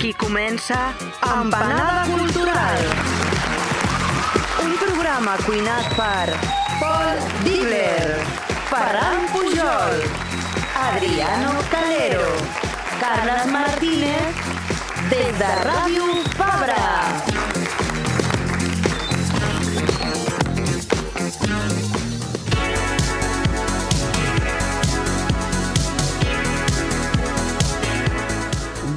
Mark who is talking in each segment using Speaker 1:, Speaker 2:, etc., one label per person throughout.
Speaker 1: Aquí comença Empanada Cultural. Un programa cuinat per Paul Dibler, Ferran Pujol, Adriano Calero, Carles Martínez, des de Ràdio Fabra.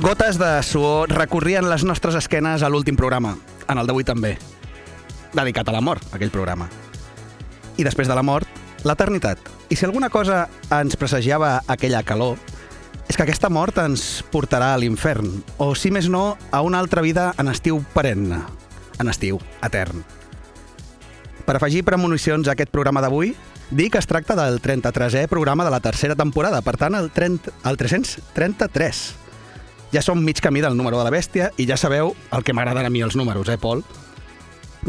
Speaker 2: Gotes de suor recorrien les nostres esquenes a l'últim programa, en el d'avui també, dedicat a la mort, aquell programa. I després de la mort, l'eternitat. I si alguna cosa ens presagiava aquella calor, és que aquesta mort ens portarà a l'infern, o si més no, a una altra vida en estiu perenne, en estiu etern. Per afegir premonicions a aquest programa d'avui, dir que es tracta del 33è programa de la tercera temporada, per tant, el, 30, el 333. Ja som mig camí del número de la bèstia i ja sabeu el que m'agraden a mi els números, eh, Pol?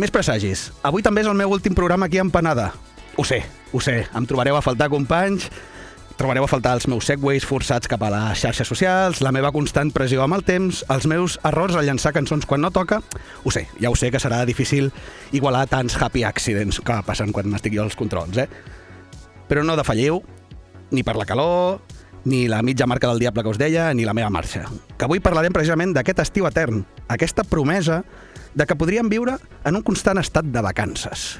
Speaker 2: Més presagis. Avui també és el meu últim programa aquí a Empanada. Ho sé, ho sé. Em trobareu a faltar companys, trobareu a faltar els meus segways forçats cap a les xarxes socials, la meva constant pressió amb el temps, els meus errors al llançar cançons quan no toca. Ho sé, ja ho sé que serà difícil igualar tants happy accidents que passen quan estic jo als controls, eh? Però no defalliu, ni per la calor, ni la mitja marca del diable que us deia, ni la meva marxa. Que avui parlarem precisament d'aquest estiu etern, aquesta promesa de que podríem viure en un constant estat de vacances.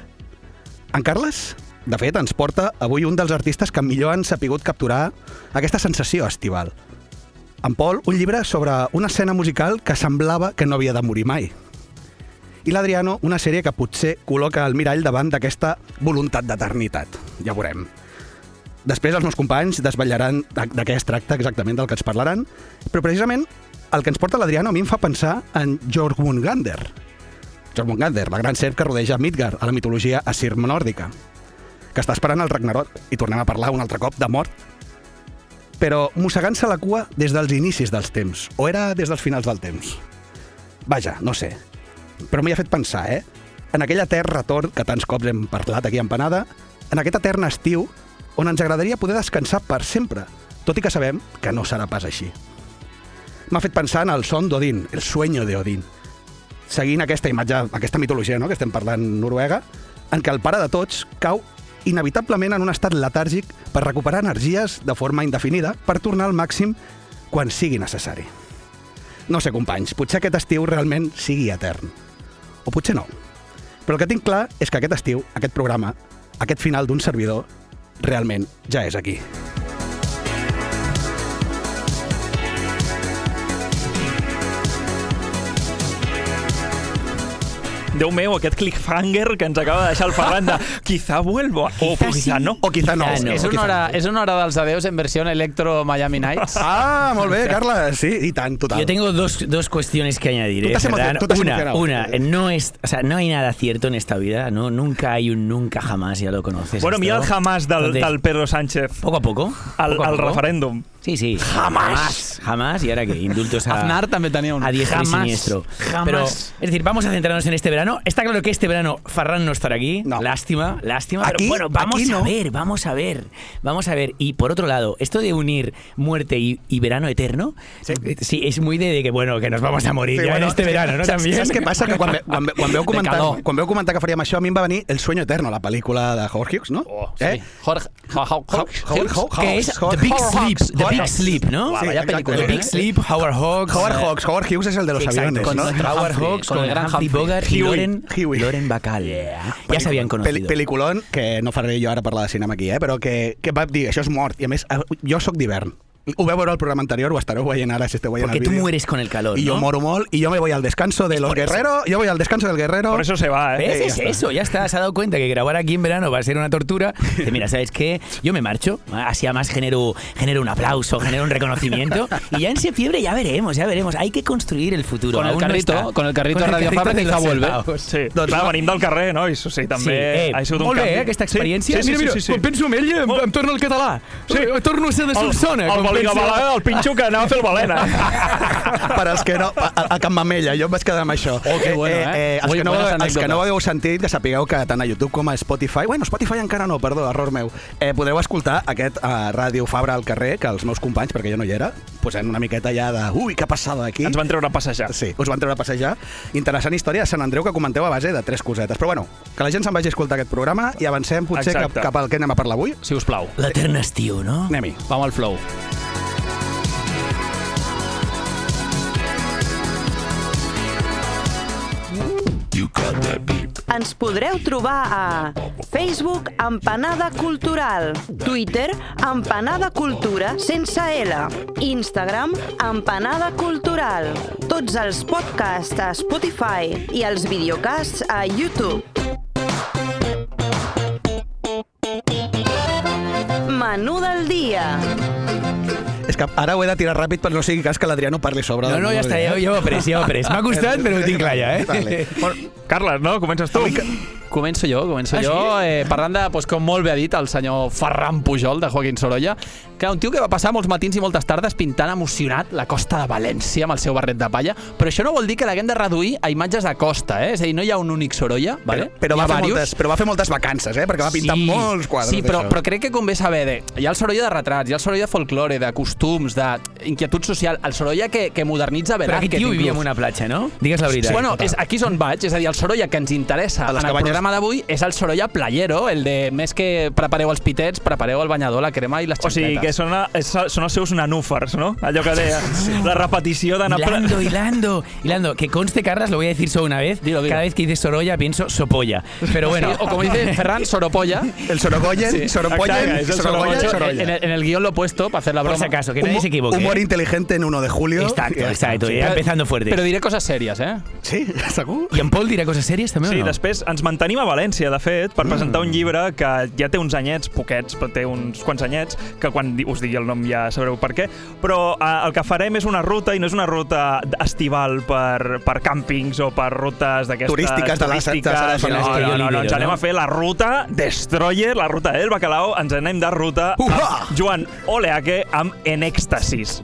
Speaker 2: En Carles, de fet, ens porta avui un dels artistes que millor han sapigut capturar aquesta sensació estival. En Pol, un llibre sobre una escena musical que semblava que no havia de morir mai. I l'Adriano, una sèrie que potser col·loca el mirall davant d'aquesta voluntat d'eternitat. Ja veurem. Després els meus companys desvetllaran de, de què es tracta exactament del que ens parlaran, però precisament el que ens porta l'Adriano a mi em fa pensar en Jormungandr. Jormungandr, la gran serp que rodeja Midgard a la mitologia assir nòrdica, que està esperant el Ragnarok i tornem a parlar un altre cop de mort, però mossegant-se la cua des dels inicis dels temps, o era des dels finals del temps. Vaja, no sé, però m'hi ha fet pensar, eh? En aquell etern retorn que tants cops hem parlat aquí a Empanada, en aquest etern estiu on ens agradaria poder descansar per sempre, tot i que sabem que no serà pas així. M'ha fet pensar en el son d'Odin, el sueño de Odin. Seguint aquesta imatge, aquesta mitologia no?, que estem parlant noruega, en què el pare de tots cau inevitablement en un estat letàrgic per recuperar energies de forma indefinida per tornar al màxim quan sigui necessari. No sé, companys, potser aquest estiu realment sigui etern. O potser no. Però el que tinc clar és que aquest estiu, aquest programa, aquest final d'un servidor, realment ja és aquí.
Speaker 3: Déu meu, aquest cliffhanger que ens acaba de deixar el Ferran de quizá vuelvo, o quizá no.
Speaker 2: O quizá no.
Speaker 4: no. És, una
Speaker 2: quizá
Speaker 4: hora,
Speaker 2: no.
Speaker 4: és una hora dels adeus en versió electro Miami Nights.
Speaker 2: Ah, molt bé, Carles. Sí, i tant, total.
Speaker 5: Yo tengo dos, dos cuestiones que añadir.
Speaker 2: Tú
Speaker 5: ¿eh, una, una, no es, o sea, no hay nada cierto en esta vida, no, nunca hay un nunca jamás, ya lo conoces.
Speaker 3: Bueno, mira el jamás del, del Pedro Sánchez
Speaker 5: Poco a poco.
Speaker 3: al,
Speaker 5: poco a
Speaker 3: al
Speaker 5: poco.
Speaker 3: referéndum.
Speaker 5: Sí, sí. Jamás. Jamás. Y ahora que indultos a.
Speaker 4: Aznar también tenía un.
Speaker 5: A diestra y siniestro.
Speaker 4: Jamás.
Speaker 5: Pero, es decir, vamos a centrarnos en este verano. Está claro que este verano Farran no estará aquí. Lástima, lástima.
Speaker 2: Aquí,
Speaker 5: pero bueno, vamos a ver, vamos a ver. Vamos a ver. Y por otro lado, esto de unir muerte y, verano eterno. Sí. Eh, es muy de, que, bueno, que nos vamos a morir ya en este verano, ¿no?
Speaker 2: ¿Sabes qué pasa? Que cuando, cuando, cuando veu comentar, quan veu comentar que a mi em va venir El sueño eterno, la pel·lícula de Howard Hughes, no?
Speaker 4: Oh,
Speaker 2: ¿Eh?
Speaker 4: sí. eh? Jorge,
Speaker 5: Big. Sleep, ¿no?
Speaker 2: Sí,
Speaker 4: vaya película, ¿eh?
Speaker 5: Big Sleep, Howard Hawks.
Speaker 2: Howard Hawks. Howard Hughes és el de los
Speaker 5: Exacto,
Speaker 2: aviones,
Speaker 5: con
Speaker 2: ¿no?
Speaker 5: Howard Hawks,
Speaker 4: con
Speaker 5: con
Speaker 4: el gran
Speaker 5: Humphrey. Bogart y Loren,
Speaker 2: Huey.
Speaker 5: Loren Bacall. Ya se habían
Speaker 2: Pel
Speaker 5: conocido.
Speaker 2: pel·liculón, que no faré jo ara parlar de cinema aquí, eh? però que, que va dir, això és mort. I a més, eh, jo sóc d'hivern. Ho veu veure al programa anterior, ho estareu veient ara si esteu veient
Speaker 5: Porque
Speaker 2: el
Speaker 5: tú
Speaker 2: vídeo.
Speaker 5: mueres con el calor,
Speaker 2: Y yo
Speaker 5: ¿no?
Speaker 2: moro molt, y yo me voy al descanso de los
Speaker 5: por eso.
Speaker 2: guerreros, yo voy al descanso del guerrero.
Speaker 3: Por eso se va, ¿eh?
Speaker 5: ¿Ves? Es eso, ya está. Se ha dado cuenta que grabar aquí en verano va a ser una tortura. Dice, mira, ¿sabes qué? Yo me marcho, así además genero, genero un aplauso, genero un reconocimiento. Y ya en septiembre ya veremos, ya veremos. Hay que construir el futuro.
Speaker 4: Con el
Speaker 5: no
Speaker 4: carrito,
Speaker 5: está.
Speaker 4: con el carrito
Speaker 5: Con
Speaker 4: de Radio Fabra
Speaker 5: de
Speaker 4: quizá
Speaker 5: los
Speaker 4: vuelve.
Speaker 3: Sí,
Speaker 2: Doncs
Speaker 3: clar,
Speaker 2: va.
Speaker 3: venim del carrer, no? I sí, també
Speaker 5: Sí, eh,
Speaker 3: ha sigut un
Speaker 5: molt bé,
Speaker 3: canvi.
Speaker 5: eh, aquesta experiència.
Speaker 3: Sí, sí, sí,
Speaker 5: mira, mira,
Speaker 3: sí, sí,
Speaker 5: quan penso en ell em, em torna al català.
Speaker 3: Sí.
Speaker 5: Eh, Torno a ser de
Speaker 3: El-
Speaker 5: Solsona.
Speaker 3: el El Gavalaga del Pinxo que anava a fer el balena.
Speaker 2: per als que no... A, a Can Mamella, jo em vaig quedar amb això.
Speaker 4: Oh, que bueno, eh?
Speaker 2: els,
Speaker 4: Ui,
Speaker 2: que no, els que no ho hagueu sentit, que sapigueu que tant a YouTube com a Spotify... Bueno, Spotify encara no, perdó, error meu. Eh, podeu escoltar aquest uh, Ràdio Fabra al carrer, que els meus companys, perquè jo no hi era, posant una miqueta ja de... Ui, què ha passat aquí?
Speaker 3: Ens van treure a passejar.
Speaker 2: Sí, us van treure a passejar. Interessant història de Sant Andreu que comenteu a base de tres cosetes. Però bueno, que la gent se'n vagi a escoltar aquest programa i avancem potser cap, cap al que anem a parlar avui.
Speaker 4: Si us plau.
Speaker 5: L'etern estiu, no?
Speaker 2: Anem-hi.
Speaker 4: Vam al flow.
Speaker 1: Ens podreu trobar a Facebook Empanada Cultural, Twitter Empanada Cultura sense L, Instagram Empanada Cultural, tots els podcasts a Spotify i els videocasts a YouTube. Menú del dia.
Speaker 2: És que ara ho he de tirar ràpid per no sigui cas que l'Adrià no parli sobre.
Speaker 5: No, no, ja està, ja, ja ho he après, ja ho he après. M'ha costat, però ho tinc clar ja, eh?
Speaker 2: Vale.
Speaker 3: Bueno, Carles, no? Comences tu.
Speaker 4: Començo jo, començo
Speaker 5: Ah,
Speaker 4: jo,
Speaker 5: sí?
Speaker 4: eh, parlant de, doncs, com molt bé ha dit el senyor Ferran Pujol, de Joaquín Sorolla, que un tio que va passar molts matins i moltes tardes pintant emocionat la costa de València amb el seu barret de palla, però això no vol dir que l'haguem de reduir a imatges de costa, eh? És a dir, no hi ha un únic Sorolla, vale?
Speaker 2: Però,
Speaker 4: N'hi
Speaker 2: va fer
Speaker 4: diversos.
Speaker 2: moltes, però va fer moltes vacances, eh? Perquè va pintar molts quadres
Speaker 4: Sí, però, però crec que convé saber de... Hi ha el Sorolla de retrats, hi ha el Sorolla de folklore, de costums, d'inquietud social, el Sorolla que, que modernitza
Speaker 5: Però
Speaker 4: Velázquez,
Speaker 5: aquest tio vivia en una platja, no? Digues la veritat.
Speaker 4: Bueno, és, aquí és on vaig, és a dir, el Sorolla que ens interessa
Speaker 2: A
Speaker 4: en
Speaker 2: les
Speaker 4: el
Speaker 2: cabanyes.
Speaker 4: Programa d'avui és el Sorolla playero, el de més que prepareu els pitets, prepareu el banyador, la crema i les
Speaker 3: O sigui, que
Speaker 4: xancletes.
Speaker 3: són, a- és, són els seus nanúfars, no? Allò que deia, la repetició d'anar...
Speaker 5: Hilando, hilando, hilando. Que conste, Carlas, lo voy a decir solo una vez.
Speaker 4: Dilo, dilo.
Speaker 5: Cada vez que dices Sorolla pienso Sopolla. Pero bueno.
Speaker 4: Sí, o como dice Ferran, Soropolla.
Speaker 2: El Sorogoyen,
Speaker 4: Sí.
Speaker 2: Sorogoyen,
Speaker 3: Sorogoyen.
Speaker 2: Sorolla.
Speaker 4: En el, en el guion lo he puesto para hacer la
Speaker 5: por
Speaker 4: broma.
Speaker 5: si acaso, que nadie se equivoque.
Speaker 2: Humor
Speaker 5: ¿eh?
Speaker 2: inteligente en 1 de julio.
Speaker 5: Exacto, exacto.
Speaker 2: Sí.
Speaker 5: Ya empezando fuerte.
Speaker 4: Però diré coses sèries, eh?
Speaker 2: Sí, segur?
Speaker 5: ¿Y en Paul dirá cosas serias también
Speaker 3: Sí,
Speaker 5: o no?
Speaker 3: després ens mantenim a València, de fet, per presentar un llibre que ja té uns anyets, poquets, però té uns quants anyets, que quan us digui el nom ja sabreu per què. Però eh, el que farem és una ruta, i no és una ruta estival per, per càmpings o per rutes d'aquestes...
Speaker 2: Turístiques de les-
Speaker 3: turístiques. no, no, no, no,
Speaker 5: lidero,
Speaker 3: ens anem
Speaker 5: no?
Speaker 3: a fer la ruta Destroyer, la ruta del Bacalao, ens anem de ruta
Speaker 2: Uah!
Speaker 3: a Joan Oleaque amb En Èxtasis.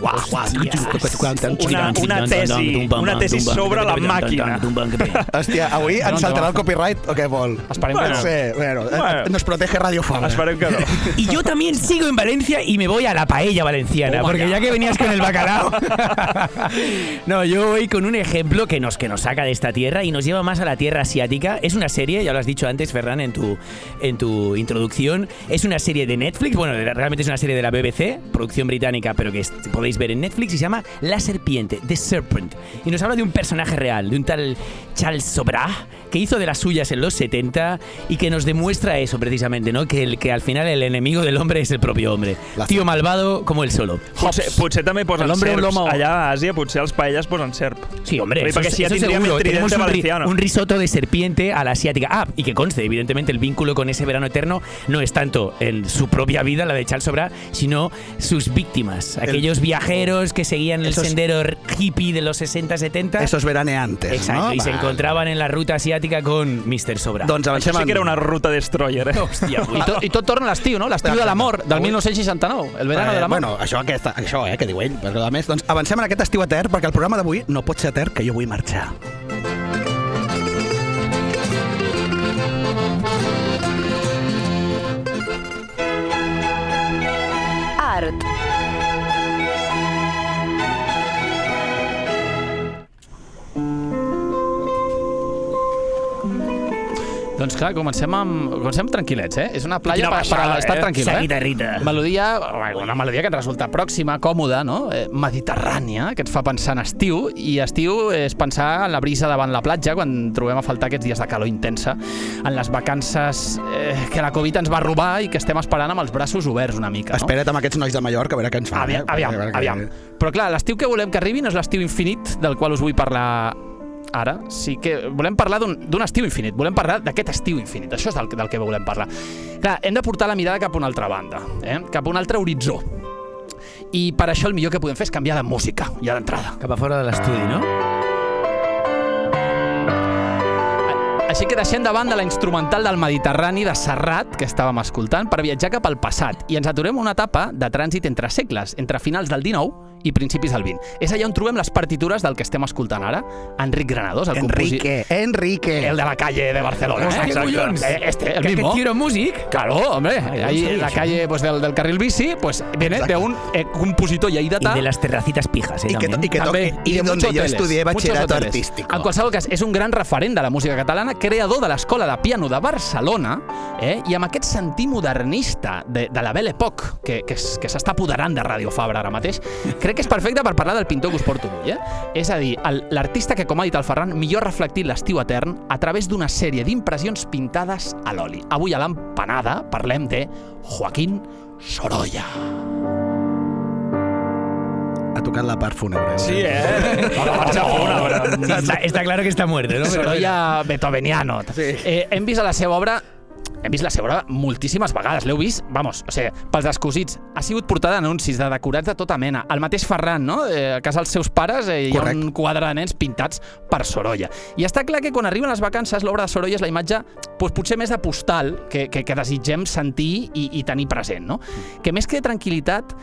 Speaker 3: Una, una tesi, una tesi sobre la màquina.
Speaker 2: Hòstia, avui ens saltarà el copyright o què vol?
Speaker 4: Esperem que
Speaker 3: Bueno.
Speaker 4: no.
Speaker 2: Sí, bueno,
Speaker 3: Bueno.
Speaker 2: eh, nos protege Radio Fabra.
Speaker 3: Esperem que no.
Speaker 5: Y yo también sigo en Valencia y me voy a la paella valenciana,
Speaker 4: Toma
Speaker 5: porque
Speaker 4: ya.
Speaker 5: que venías con el bacalao. no, yo voy con un ejemplo que nos, que nos saca de esta tierra y nos lleva más a la tierra asiática. Es una serie, ya lo has dicho antes, Ferran, en tu, en tu introducción. Es una serie de Netflix, bueno, de- realmente es una serie de la BBC, producción británica, pero que es- podéis ver en Netflix y se llama La Serpiente, The Serpent. Y nos habla de un personaje real, de un tal Charles Sobra, que hizo de las suyas en los 70 y que nos demuestra eso precisamente, ¿no? Que, el, que al final el enemigo del hombre es el propio hombre.
Speaker 2: La-
Speaker 5: Tío malvado como él solo.
Speaker 3: Potser, potser també posen
Speaker 4: El
Speaker 3: serps.
Speaker 4: lomo.
Speaker 3: Allà a Àsia potser els paelles posen serp.
Speaker 5: Sí, hombre, eso,
Speaker 3: si
Speaker 5: eso seguro.
Speaker 3: el
Speaker 5: Tenemos un, ri- un risotto de serpiente a la asiática. Ah, y que conste, evidentemente el vínculo con ese verano eterno no es tanto en su propia vida, la de Charles Sobra, sino sus víctimas. Aquellos viajeros que seguían el
Speaker 2: Esos-
Speaker 5: sendero hippie de los 60-70.
Speaker 2: Esos veraneantes,
Speaker 5: Exacto,
Speaker 2: no?
Speaker 5: y se
Speaker 2: Va.
Speaker 5: encontraban en la ruta asiática con Mr. Sobra.
Speaker 2: Doncs
Speaker 3: Això
Speaker 2: avancem
Speaker 3: sí que era una ruta destroyer, eh?
Speaker 5: Hòstia,
Speaker 4: I, to, I tot torna a l'estiu, no? L'estiu de l'amor, del
Speaker 2: Avui-
Speaker 4: 1969, el verano
Speaker 2: Eh,
Speaker 4: de l'amor.
Speaker 2: Bueno, això, aquesta, això eh, que diu ell, però a més, doncs avancem en aquest estiu etern, perquè el programa d'avui no pot ser etern, que jo vull marxar.
Speaker 1: Art.
Speaker 4: Doncs clar, comencem amb, comencem tranquil·lets, eh? És una platja
Speaker 3: Quina
Speaker 4: per, per estar
Speaker 3: eh?
Speaker 4: tranquil,
Speaker 5: Esa
Speaker 4: eh?
Speaker 5: guitarrita.
Speaker 4: Melodia, bueno, una melodia que ens resulta pròxima, còmoda, no? Eh, mediterrània, que ens fa pensar en estiu, i estiu és pensar en la brisa davant la platja, quan trobem a faltar aquests dies de calor intensa, en les vacances eh, que la Covid ens va robar i que estem esperant amb els braços oberts una mica, no?
Speaker 2: Espera't amb aquests nois de Mallorca, a veure què ens fan.
Speaker 4: Aviam,
Speaker 2: eh?
Speaker 4: aviam,
Speaker 2: veure
Speaker 4: aviam. Però clar, l'estiu que volem que arribi no és l'estiu infinit del qual us vull parlar ara. Sí que volem parlar d'un estiu infinit. Volem parlar d'aquest estiu infinit. Això és del, del que volem parlar. Clar, hem de portar la mirada cap a una altra banda, eh? cap a un altre horitzó. I per això el millor que podem fer és canviar de música, ja d'entrada.
Speaker 5: Cap a fora de l'estudi, no?
Speaker 4: Així que deixem de banda la instrumental del Mediterrani de Serrat, que estàvem escoltant, per viatjar cap al passat i ens aturem una etapa de trànsit entre segles, entre finals del 19 i principis del 20. És allà on trobem les partitures del que estem escoltant ara. Enric Granados, el
Speaker 2: Enrique, Enrique.
Speaker 4: El de la calle de Barcelona.
Speaker 5: Collons.
Speaker 4: Eh, Este, el
Speaker 5: ¿Que, que
Speaker 4: mismo.
Speaker 5: tío era músic?
Speaker 4: Claro, hombre,
Speaker 5: Ay,
Speaker 4: ahí en la calle pues, del, del carril bici, pues viene
Speaker 2: Exacto.
Speaker 4: de un eh, compositor
Speaker 5: Y
Speaker 4: lleidatà
Speaker 5: de las terracitas pijas, ¿eh?
Speaker 2: Y que,
Speaker 5: también.
Speaker 2: y que
Speaker 4: també,
Speaker 2: y
Speaker 4: de
Speaker 2: donde
Speaker 4: muchos
Speaker 2: yo
Speaker 4: hoteles,
Speaker 2: estudié bachillerato artístico.
Speaker 4: En qualsevol cas, és un gran referent de la música catalana, creador de l'Escola de Piano de Barcelona, eh? i amb aquest sentir modernista de, de la Belle Époque, que, que, que s'està apoderant de Radio Fabra ara mateix, crec que és perfecte per parlar del pintor que us porto avui. Eh? És a dir, l'artista que, com ha dit el Ferran, millor reflectit l'estiu etern a través d'una sèrie d'impressions pintades a l'oli. Avui a l'empanada parlem de Joaquín Sorolla.
Speaker 2: Ha tocat la part fúnebre.
Speaker 3: Sí, eh? La marxa fúnebre.
Speaker 5: Está, está claro que está muerto, ¿no?
Speaker 4: Sorolla beethoveniano. Eh, hem vist a la seva obra hem vist la seva obra moltíssimes vegades. L'heu vist, vamos, o sigui, pels descosits. Ha sigut portada d'anuncis, de decorats de tota mena. El mateix Ferran, no? Eh, a casa dels seus pares eh, hi ha un quadre de nens pintats per Sorolla. I està clar que quan arriben les vacances, l'obra de Sorolla és la imatge doncs, potser més de postal que, que, que desitgem sentir i, i tenir present, no? Que més que tranquil·litat,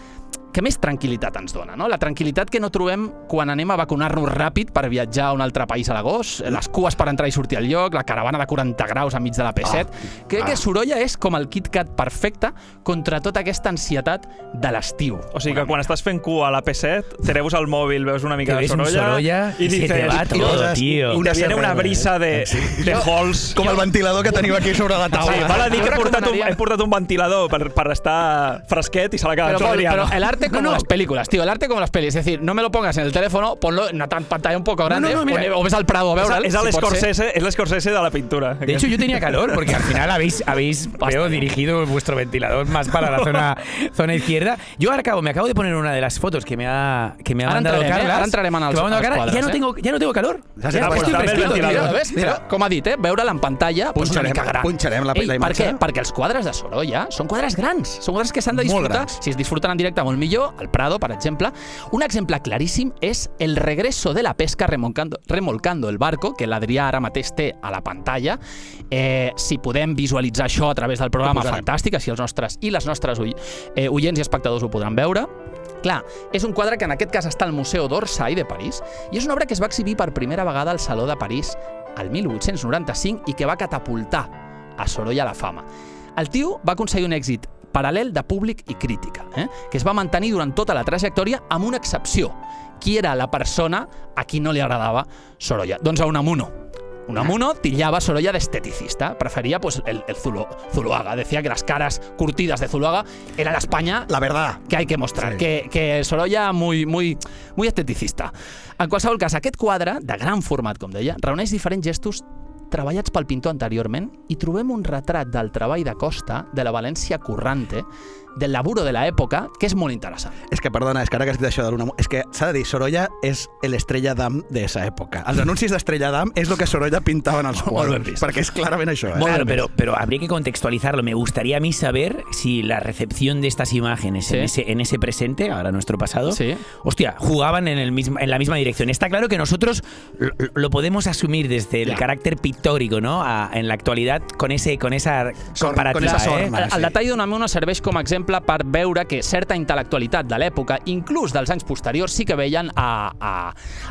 Speaker 4: que més tranquil·litat ens dona, no? La tranquil·litat que no trobem quan anem a vacunar-nos ràpid per viatjar a un altre país a l'agost, les cues per entrar i sortir al lloc, la caravana de 40 graus enmig de la P7.
Speaker 2: Ah.
Speaker 4: Crec que Sorolla és com el KitKat perfecte contra tota aquesta ansietat de l'estiu.
Speaker 3: O sigui que quan estás fent cua a la P7, treus el mòbil, veus una mica
Speaker 5: Te
Speaker 3: de Sorolla,
Speaker 5: Sorolla
Speaker 3: i dices,
Speaker 5: te va
Speaker 3: "Tío,
Speaker 5: todo, tío".
Speaker 2: Una
Speaker 3: te viene una brisa de, de halls.
Speaker 2: Com el ventilador que teniu aquí sobre la
Speaker 3: Sí,
Speaker 2: taula.
Speaker 3: val a dir que he portat, un, he portat un ventilador per, per estar fresquet i se l'ha quedat
Speaker 4: Pero, Pol,
Speaker 3: Soriano.
Speaker 4: El arte como
Speaker 5: No, no.
Speaker 4: las películas, tío, el arte como las pelis. Es decir, no me lo pongas en el teléfono, ponlo en una pantalla un poco grande,
Speaker 5: no, mira.
Speaker 4: o, ves al Prado
Speaker 3: És,
Speaker 4: veure'l.
Speaker 3: és
Speaker 4: si pot ser.
Speaker 3: l'Scorsese és l'Scorsese de la pintura.
Speaker 5: De hecho, yo tenía calor porque al final habéis, habéis veo, dirigido vuestro ventilador más para la zona, zona izquierda. Yo ahora acabo, me acabo de poner una de las fotos que me ha, que me ha mandado? Carlas. Ya, no
Speaker 4: eh?
Speaker 5: tengo, ya no tengo calor.
Speaker 2: Ja s'ha
Speaker 5: estoy
Speaker 2: el
Speaker 5: fresquito.
Speaker 4: Mira, ves?
Speaker 5: Mira.
Speaker 4: Com ha dit, eh? veure'l en pantalla pues una
Speaker 2: Punxarem-
Speaker 4: mica gran.
Speaker 2: punxarem la-
Speaker 4: Ei,
Speaker 2: la imatge.
Speaker 4: què? Perquè els quadres de Sorolla són quadres grans. Són quadres que s'han de disfrutar. Si es disfruten en directe, molt millor. El Prado, per exemple. Un exemple claríssim és el regreso de la pesca remolcando, remolcando el barco, que l'Adrià ara mateix té a la pantalla. Eh, si podem visualitzar això a través del programa, fantàstic. Així els nostres i les nostres eh, oients i espectadors ho podran veure. Clar, és un quadre que en aquest cas està al Museu d'Orsay de París i és una obra que es va exhibir per primera vegada al Saló de París el 1895 i que va catapultar a Sorolla a la fama. El tio va aconseguir un èxit paral·lel de públic i crítica, eh? que es va mantenir durant tota la trajectòria amb una excepció. Qui era la persona a qui no li agradava Sorolla? Doncs a Unamuno. Unamuno tillaba a Sorolla de esteticista. Prefería pues, el, el Zulu- Zuluaga. Decía que las caras curtidas de Zuluaga era la España
Speaker 2: La verdad.
Speaker 4: que hay que mostrar,
Speaker 2: Sí.
Speaker 4: que, que Sorolla muy, muy, muy esteticista. En qualsevol cas, aquest quadre, de gran format, com deia, reuneix diferents gestos treballats pel pintor anteriorment i trobem un retrat del treball de Costa de la València Currante, del laburo de l'època, que és molt interessant.
Speaker 2: És que, perdona, és que ara que has dit això de l'una... És que s'ha de dir, Sorolla és l'estrella d'am de esa època. Els anuncis d'estrella d'am és el que Sorolla pintava en els
Speaker 4: vist.
Speaker 2: Perquè és clarament això, eh?
Speaker 5: Claro, pero, pero habría que contextualizarlo. Me gustaría a mí saber si la recepción de estas imágenes
Speaker 4: Sí.
Speaker 5: en, ese, en ese presente, ahora nuestro pasado,
Speaker 4: Sí.
Speaker 5: hostia, jugaban en, el mismo, en la misma dirección. Está claro que nosotros lo, lo podemos asumir desde el
Speaker 4: Ya.
Speaker 5: carácter pictórico, ¿no? A- en la actualidad con ese con esa comparativa.
Speaker 2: con esa
Speaker 5: ¿eh?
Speaker 2: sorna.
Speaker 4: El,
Speaker 2: sí.
Speaker 4: el detall d'Unamuno serveix com a exemple per veure que certa intel·lectualitat de l'època, inclús dels anys posteriors, sí que veien a, a,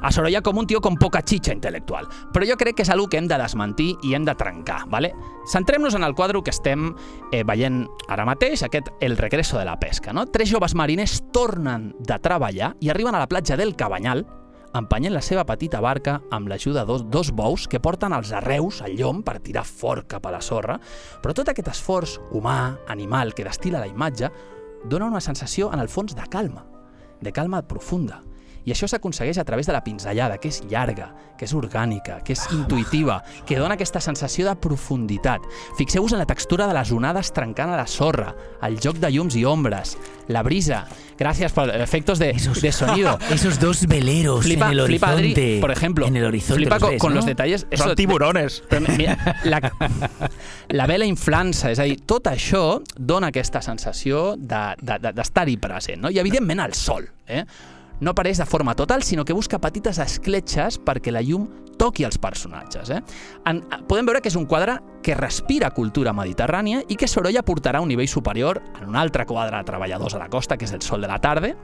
Speaker 4: a Sorolla com un tio con poca xitxa intel·lectual. Però jo crec que és algo que hem de desmentir i hem de trencar. ¿vale? Centrem-nos en el quadre que estem eh, veient ara mateix, aquest El regreso de la pesca. No? Tres joves mariners tornen de treballar i arriben a la platja del Cabanyal empenyent la seva petita barca amb l'ajuda de dos, dos bous que porten els arreus al llom per tirar fort cap a la sorra, però tot aquest esforç humà, animal, que destila la imatge, dona una sensació, en el fons, de calma, de calma profunda. I això s'aconsegueix a través de la pinzellada, que és llarga, que és orgànica, que és intuïtiva, que dona aquesta sensació de profunditat. Fixeu-vos en la textura de les onades trencant a la sorra, el joc de llums i ombres, la brisa, gràcies per efectos de,
Speaker 5: Esos-
Speaker 4: de sonido.
Speaker 5: Esos dos veleros
Speaker 4: Flipa,
Speaker 5: en el
Speaker 4: flipa
Speaker 5: horizonte.
Speaker 4: Adri, por ejemplo.
Speaker 5: En el horizonte
Speaker 4: Flipa
Speaker 5: los
Speaker 4: con,
Speaker 5: ves,
Speaker 4: con
Speaker 5: ¿no?
Speaker 4: los detalles.
Speaker 3: Són tiburones.
Speaker 4: Però mira, la, la vela inflança, és a dir, tot això dona aquesta sensació de- de- de- d'estar-hi de, present. No? I, evidentment, el sol. Eh? No apareix de forma total, sinó que busca petites escletxes perquè la llum toqui els personatges. Eh? En, podem veure que és un quadre que respira cultura mediterrània i que Sorolla portarà a un nivell superior en un altre quadre de treballadors a la costa, que és el Sol de la Tarde,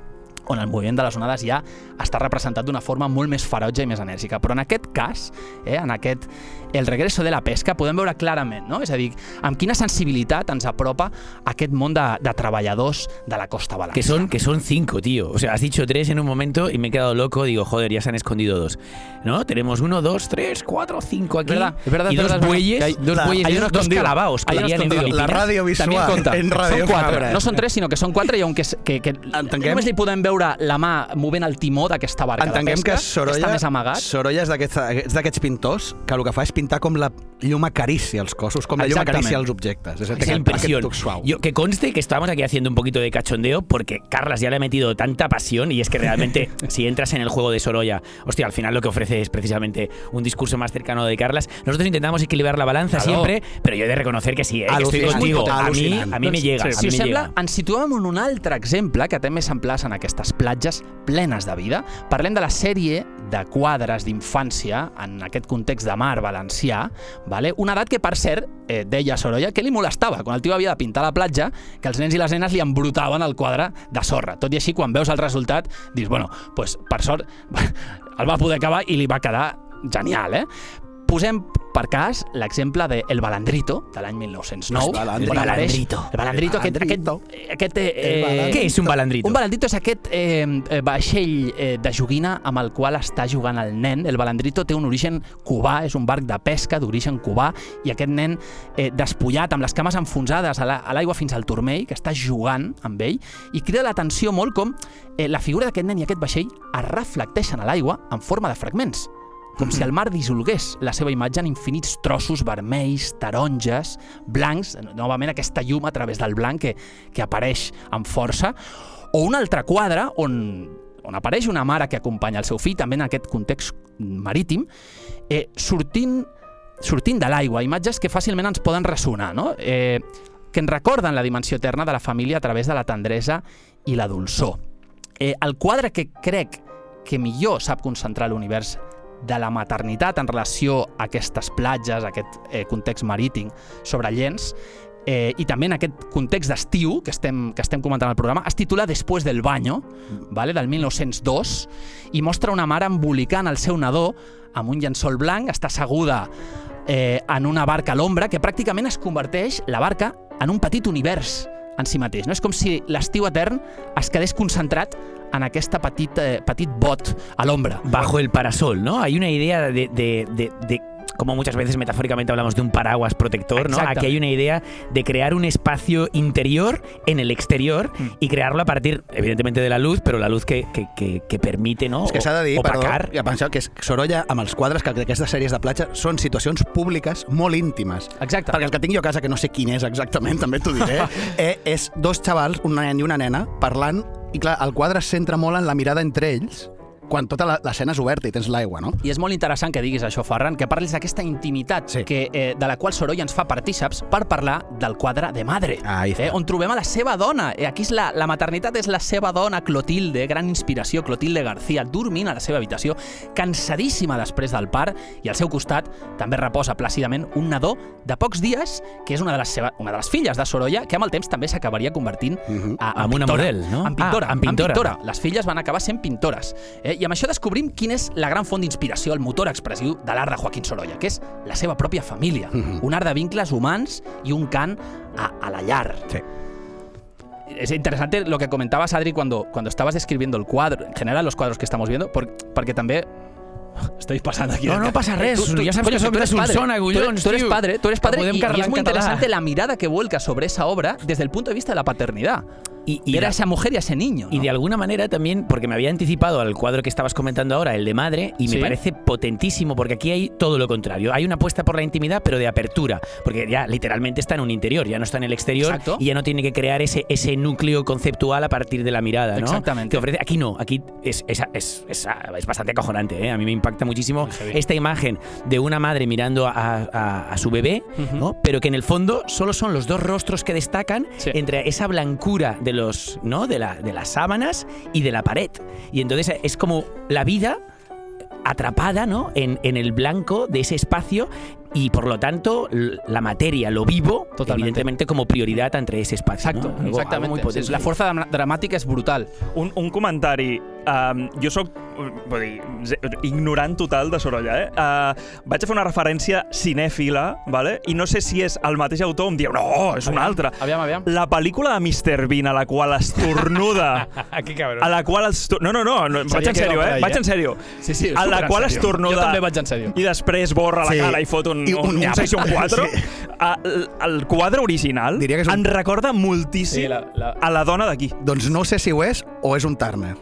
Speaker 4: on el moviment de les onades ja està representat d'una forma molt més ferotge i més enèrgica. Però en aquest cas, eh, en aquest el regreso de la pesca, podem veure clarament, no? És a dir, amb quina sensibilitat ens apropa aquest món de, de treballadors de la costa valenciana.
Speaker 5: Que son, que son cinco, tío. O sea, has dicho tres en un momento y me he quedado loco. Digo, joder, ya se han escondido dos. ¿No? Tenemos uno, dos, tres, cuatro, cinco aquí.
Speaker 4: Es verdad, es verdad,
Speaker 5: y dos
Speaker 4: verdad,
Speaker 5: bueyes.
Speaker 4: que hay dos
Speaker 5: la-
Speaker 4: bueyes
Speaker 5: hay
Speaker 4: y uno
Speaker 5: unos dos calabaos que
Speaker 4: Hay
Speaker 5: en.
Speaker 2: La ràdio visual en ràdio
Speaker 4: Són quatre, no són tres, sinó que són quatre i on que, que, que
Speaker 2: Entenguem-
Speaker 4: només li podem veure la mà movent el timó d'aquesta barca
Speaker 2: Entenguem
Speaker 4: de pesca,
Speaker 2: que Sorolla,
Speaker 4: està més amagat.
Speaker 2: Sorolla és d'aquests pintors que el que fa és pintar com la llum acaricia els cossos, com la llum acaricia els objectes. És
Speaker 5: Esa impresión.
Speaker 2: toc suau.
Speaker 5: Yo, que conste que estamos aquí haciendo un poquito de cachondeo porque Carlas ya le ha metido tanta pasión y es que realmente si entras en el juego de Sorolla, hostia, al final lo que ofrece es precisamente un discurso más cercano de Carlas. Nosotros intentamos equilibrar la balanza
Speaker 4: Claro.
Speaker 5: siempre, pero yo he de reconocer que sí, eh, que estoy contigo. A mí,
Speaker 2: al·lucinant.
Speaker 5: a mí me llega.
Speaker 4: sí,
Speaker 5: a
Speaker 4: si
Speaker 5: mí
Speaker 4: us
Speaker 5: me
Speaker 4: sembla,
Speaker 5: llega.
Speaker 4: ens situem en un altre exemple que també s'emplaça en aquestes platges plenes de vida. Parlem de la sèrie de quadres d'infància en aquest context de mar valencià, vale? una edat que, per cert, eh, deia Sorolla, que li molestava. Quan el tio havia de pintar la platja, que els nens i les nenes li embrutaven el quadre de sorra. Tot i així, quan veus el resultat, dius, bueno, pues, per sort, el va poder acabar i li va quedar genial, eh? Posem per cas l'exemple de El Balandrito, de l'any 1909.
Speaker 2: El Balandrito.
Speaker 4: apareix-
Speaker 5: Balandrito.
Speaker 4: El Balandrito, aquest, aquest, aquest eh,
Speaker 2: El Balandrito.
Speaker 5: ¿Qué es un balandrito?
Speaker 4: un balandrito és aquest eh, eh, vaixell eh, de joguina amb el qual està jugant el nen. El balandrito té un origen cubà, és un barc de pesca d'origen cubà, i aquest nen eh, despullat, amb les cames enfonsades a la- a l'aigua fins al turmell, que està jugant amb ell, i crida l'atenció molt com eh, la figura d'aquest nen i aquest vaixell es reflecteixen a l'aigua en forma de fragments com si el mar dissolgués la seva imatge en infinits trossos vermells, taronges, blancs, novament aquesta llum a través del blanc que, que apareix amb força, o un altre quadre on, on apareix una mare que acompanya el seu fill, també en aquest context marítim, eh, sortint, sortint de l'aigua, imatges que fàcilment ens poden ressonar, no? eh, que ens recorden la dimensió eterna de la família a través de la tendresa i la dolçor. Eh, el quadre que crec que millor sap concentrar l'univers de la maternitat en relació a aquestes platges, a aquest eh, context marítim sobre Llens, eh, i també en aquest context d'estiu que estem, que estem comentant al programa, es titula Después del baño, vale, del 1902, i mostra una mare embolicant el seu nadó amb un llençol blanc, està asseguda eh, en una barca a l'ombra que pràcticament es converteix la barca en un petit univers en si mateix. No és com si l'estiu etern es quedés concentrat en aquesta petit, eh, petit bot a l'ombra.
Speaker 5: bajo el parasol, ¿no? Hay una idea de, de- de- de- como muchas veces metafóricamente hablamos de un paraguas protector, ¿no? Aquí hay una idea de crear un espacio interior en el exterior
Speaker 4: Mm.
Speaker 5: y crearlo a partir, evidentemente, de la luz, pero la luz que, que- que- que permite, ¿no?
Speaker 2: És que s'ha de dir, perdó, ja penseu que Sorolla, amb els quadres que d'aquestes sèries de platja, són situacions públiques molt íntimes.
Speaker 4: Exacte.
Speaker 2: Perquè el que tinc jo a casa, que no sé quin és exactament, també t'ho diré, eh, és dos xavals, un nen i una nena, parlant, i clar, el quadre es centra molt en la mirada entre ells, quan tota la- l'escena és oberta i tens l'aigua, no?
Speaker 4: I és molt interessant que diguis això, Ferran, que parlis d'aquesta intimitat
Speaker 2: Sí.
Speaker 4: que, eh, de la qual Sorolla ens fa partíceps per parlar del quadre de Madre,
Speaker 2: Ahí està.
Speaker 4: eh, on trobem a la seva dona. Eh, aquí és la, la maternitat és la seva dona, Clotilde, gran inspiració, Clotilde García, dormint a la seva habitació, cansadíssima després del part, i al seu costat també reposa plàcidament un nadó de pocs dies, que és una de les, seva, una de les filles de Sorolla, que amb el temps també s'acabaria convertint
Speaker 2: Mhm.
Speaker 4: a,
Speaker 5: Amb una
Speaker 4: pintora.
Speaker 5: model, no?
Speaker 4: En pintora,
Speaker 5: Ah, en pintora.
Speaker 4: Les filles van acabar sent pintores. Eh? I amb això descobrim quina és la gran font d'inspiració, el motor expressiu de l'art de Joaquín Sorolla, que és la seva pròpia família.
Speaker 2: Mhm.
Speaker 4: Un art de vincles humans i un cant a, a la llar.
Speaker 2: Sí.
Speaker 4: Es interesante lo que comentabas, Adri, cuando, cuando estabas describiendo el cuadro, en general los cuadros que estamos viendo, por- porque també Estoy pasando aquí.
Speaker 5: No, no pasa res. Ja saps
Speaker 4: coño,
Speaker 5: que som
Speaker 4: tú eres padre.
Speaker 5: Solsona,
Speaker 4: Tú eres- Tú eres padre, tú eres padre y, y es muy
Speaker 5: català.
Speaker 4: interesante la mirada que vuelca sobre esa obra desde el punto de vista de la paternidad.
Speaker 5: Y, y
Speaker 4: Ver
Speaker 5: de-
Speaker 4: a esa mujer y a ese niño.
Speaker 5: Y
Speaker 4: ¿no?
Speaker 5: de alguna manera también, porque me había anticipado al cuadro que estabas comentando ahora, el de madre, y
Speaker 4: Sí.
Speaker 5: me parece potentísimo, porque aquí hay todo lo contrario. Hay una apuesta por la intimidad, pero de apertura, porque ya literalmente está en un interior, ya no está en el exterior,
Speaker 4: Exacto.
Speaker 5: y ya no tiene que crear ese, ese núcleo conceptual a partir de la mirada, ¿no?
Speaker 4: Exactamente.
Speaker 5: Que ofrece, aquí no, aquí es, es, es, es- es bastante acojonante, ¿eh? A mí me impacta muchísimo esta imagen de una madre mirando a, a- a su bebé,
Speaker 4: Ujú.
Speaker 5: ¿no? Pero que en el fondo solo son los dos rostros que destacan
Speaker 4: Sí.
Speaker 5: entre esa blancura del de los, ¿no? De, la, de las sábanas y de la pared. Y entonces es como la vida atrapada, ¿no? En, en el blanco de ese espacio y por lo tanto la materia, lo vivo,
Speaker 4: Totalmente.
Speaker 5: evidentemente como prioridad entre ese espacio.
Speaker 4: Exacto,
Speaker 5: ¿no? Algo- algo
Speaker 4: exactamente.
Speaker 5: muy potente.
Speaker 4: la fuerza dram- dramàtica és brutal.
Speaker 3: Un, un comentari. Um, jo sóc, vull dir, ignorant total de Sorolla, eh? Uh, vaig a fer una referència cinèfila, vale? i no sé si és el mateix autor o em diu, no, és un altre.
Speaker 4: Aviam, aviam.
Speaker 3: La pel·lícula de Mr. Bean a la qual estornuda...
Speaker 5: Ah, que cabrón.
Speaker 3: a la qual estor... No, no, no, no vaig en sèrio, eh?
Speaker 4: ahí,
Speaker 3: Vaig
Speaker 4: eh?
Speaker 3: en sèrio.
Speaker 4: Sí, sí,
Speaker 3: a la
Speaker 4: en
Speaker 3: qual
Speaker 4: sèrio.
Speaker 3: estornuda...
Speaker 4: Jo també vaig en sèrio.
Speaker 3: I després borra la
Speaker 2: Sí.
Speaker 3: cara i fot un,
Speaker 2: I
Speaker 3: un,
Speaker 2: un
Speaker 3: un,
Speaker 2: nyap.
Speaker 3: 6 i un 4.
Speaker 2: Sí.
Speaker 3: Ah, el, el quadre original
Speaker 2: Diria que és un-
Speaker 3: em recorda moltíssim
Speaker 4: Sí, la- la-
Speaker 3: a la dona d'aquí.
Speaker 2: Doncs no sé si ho és o és un Turner.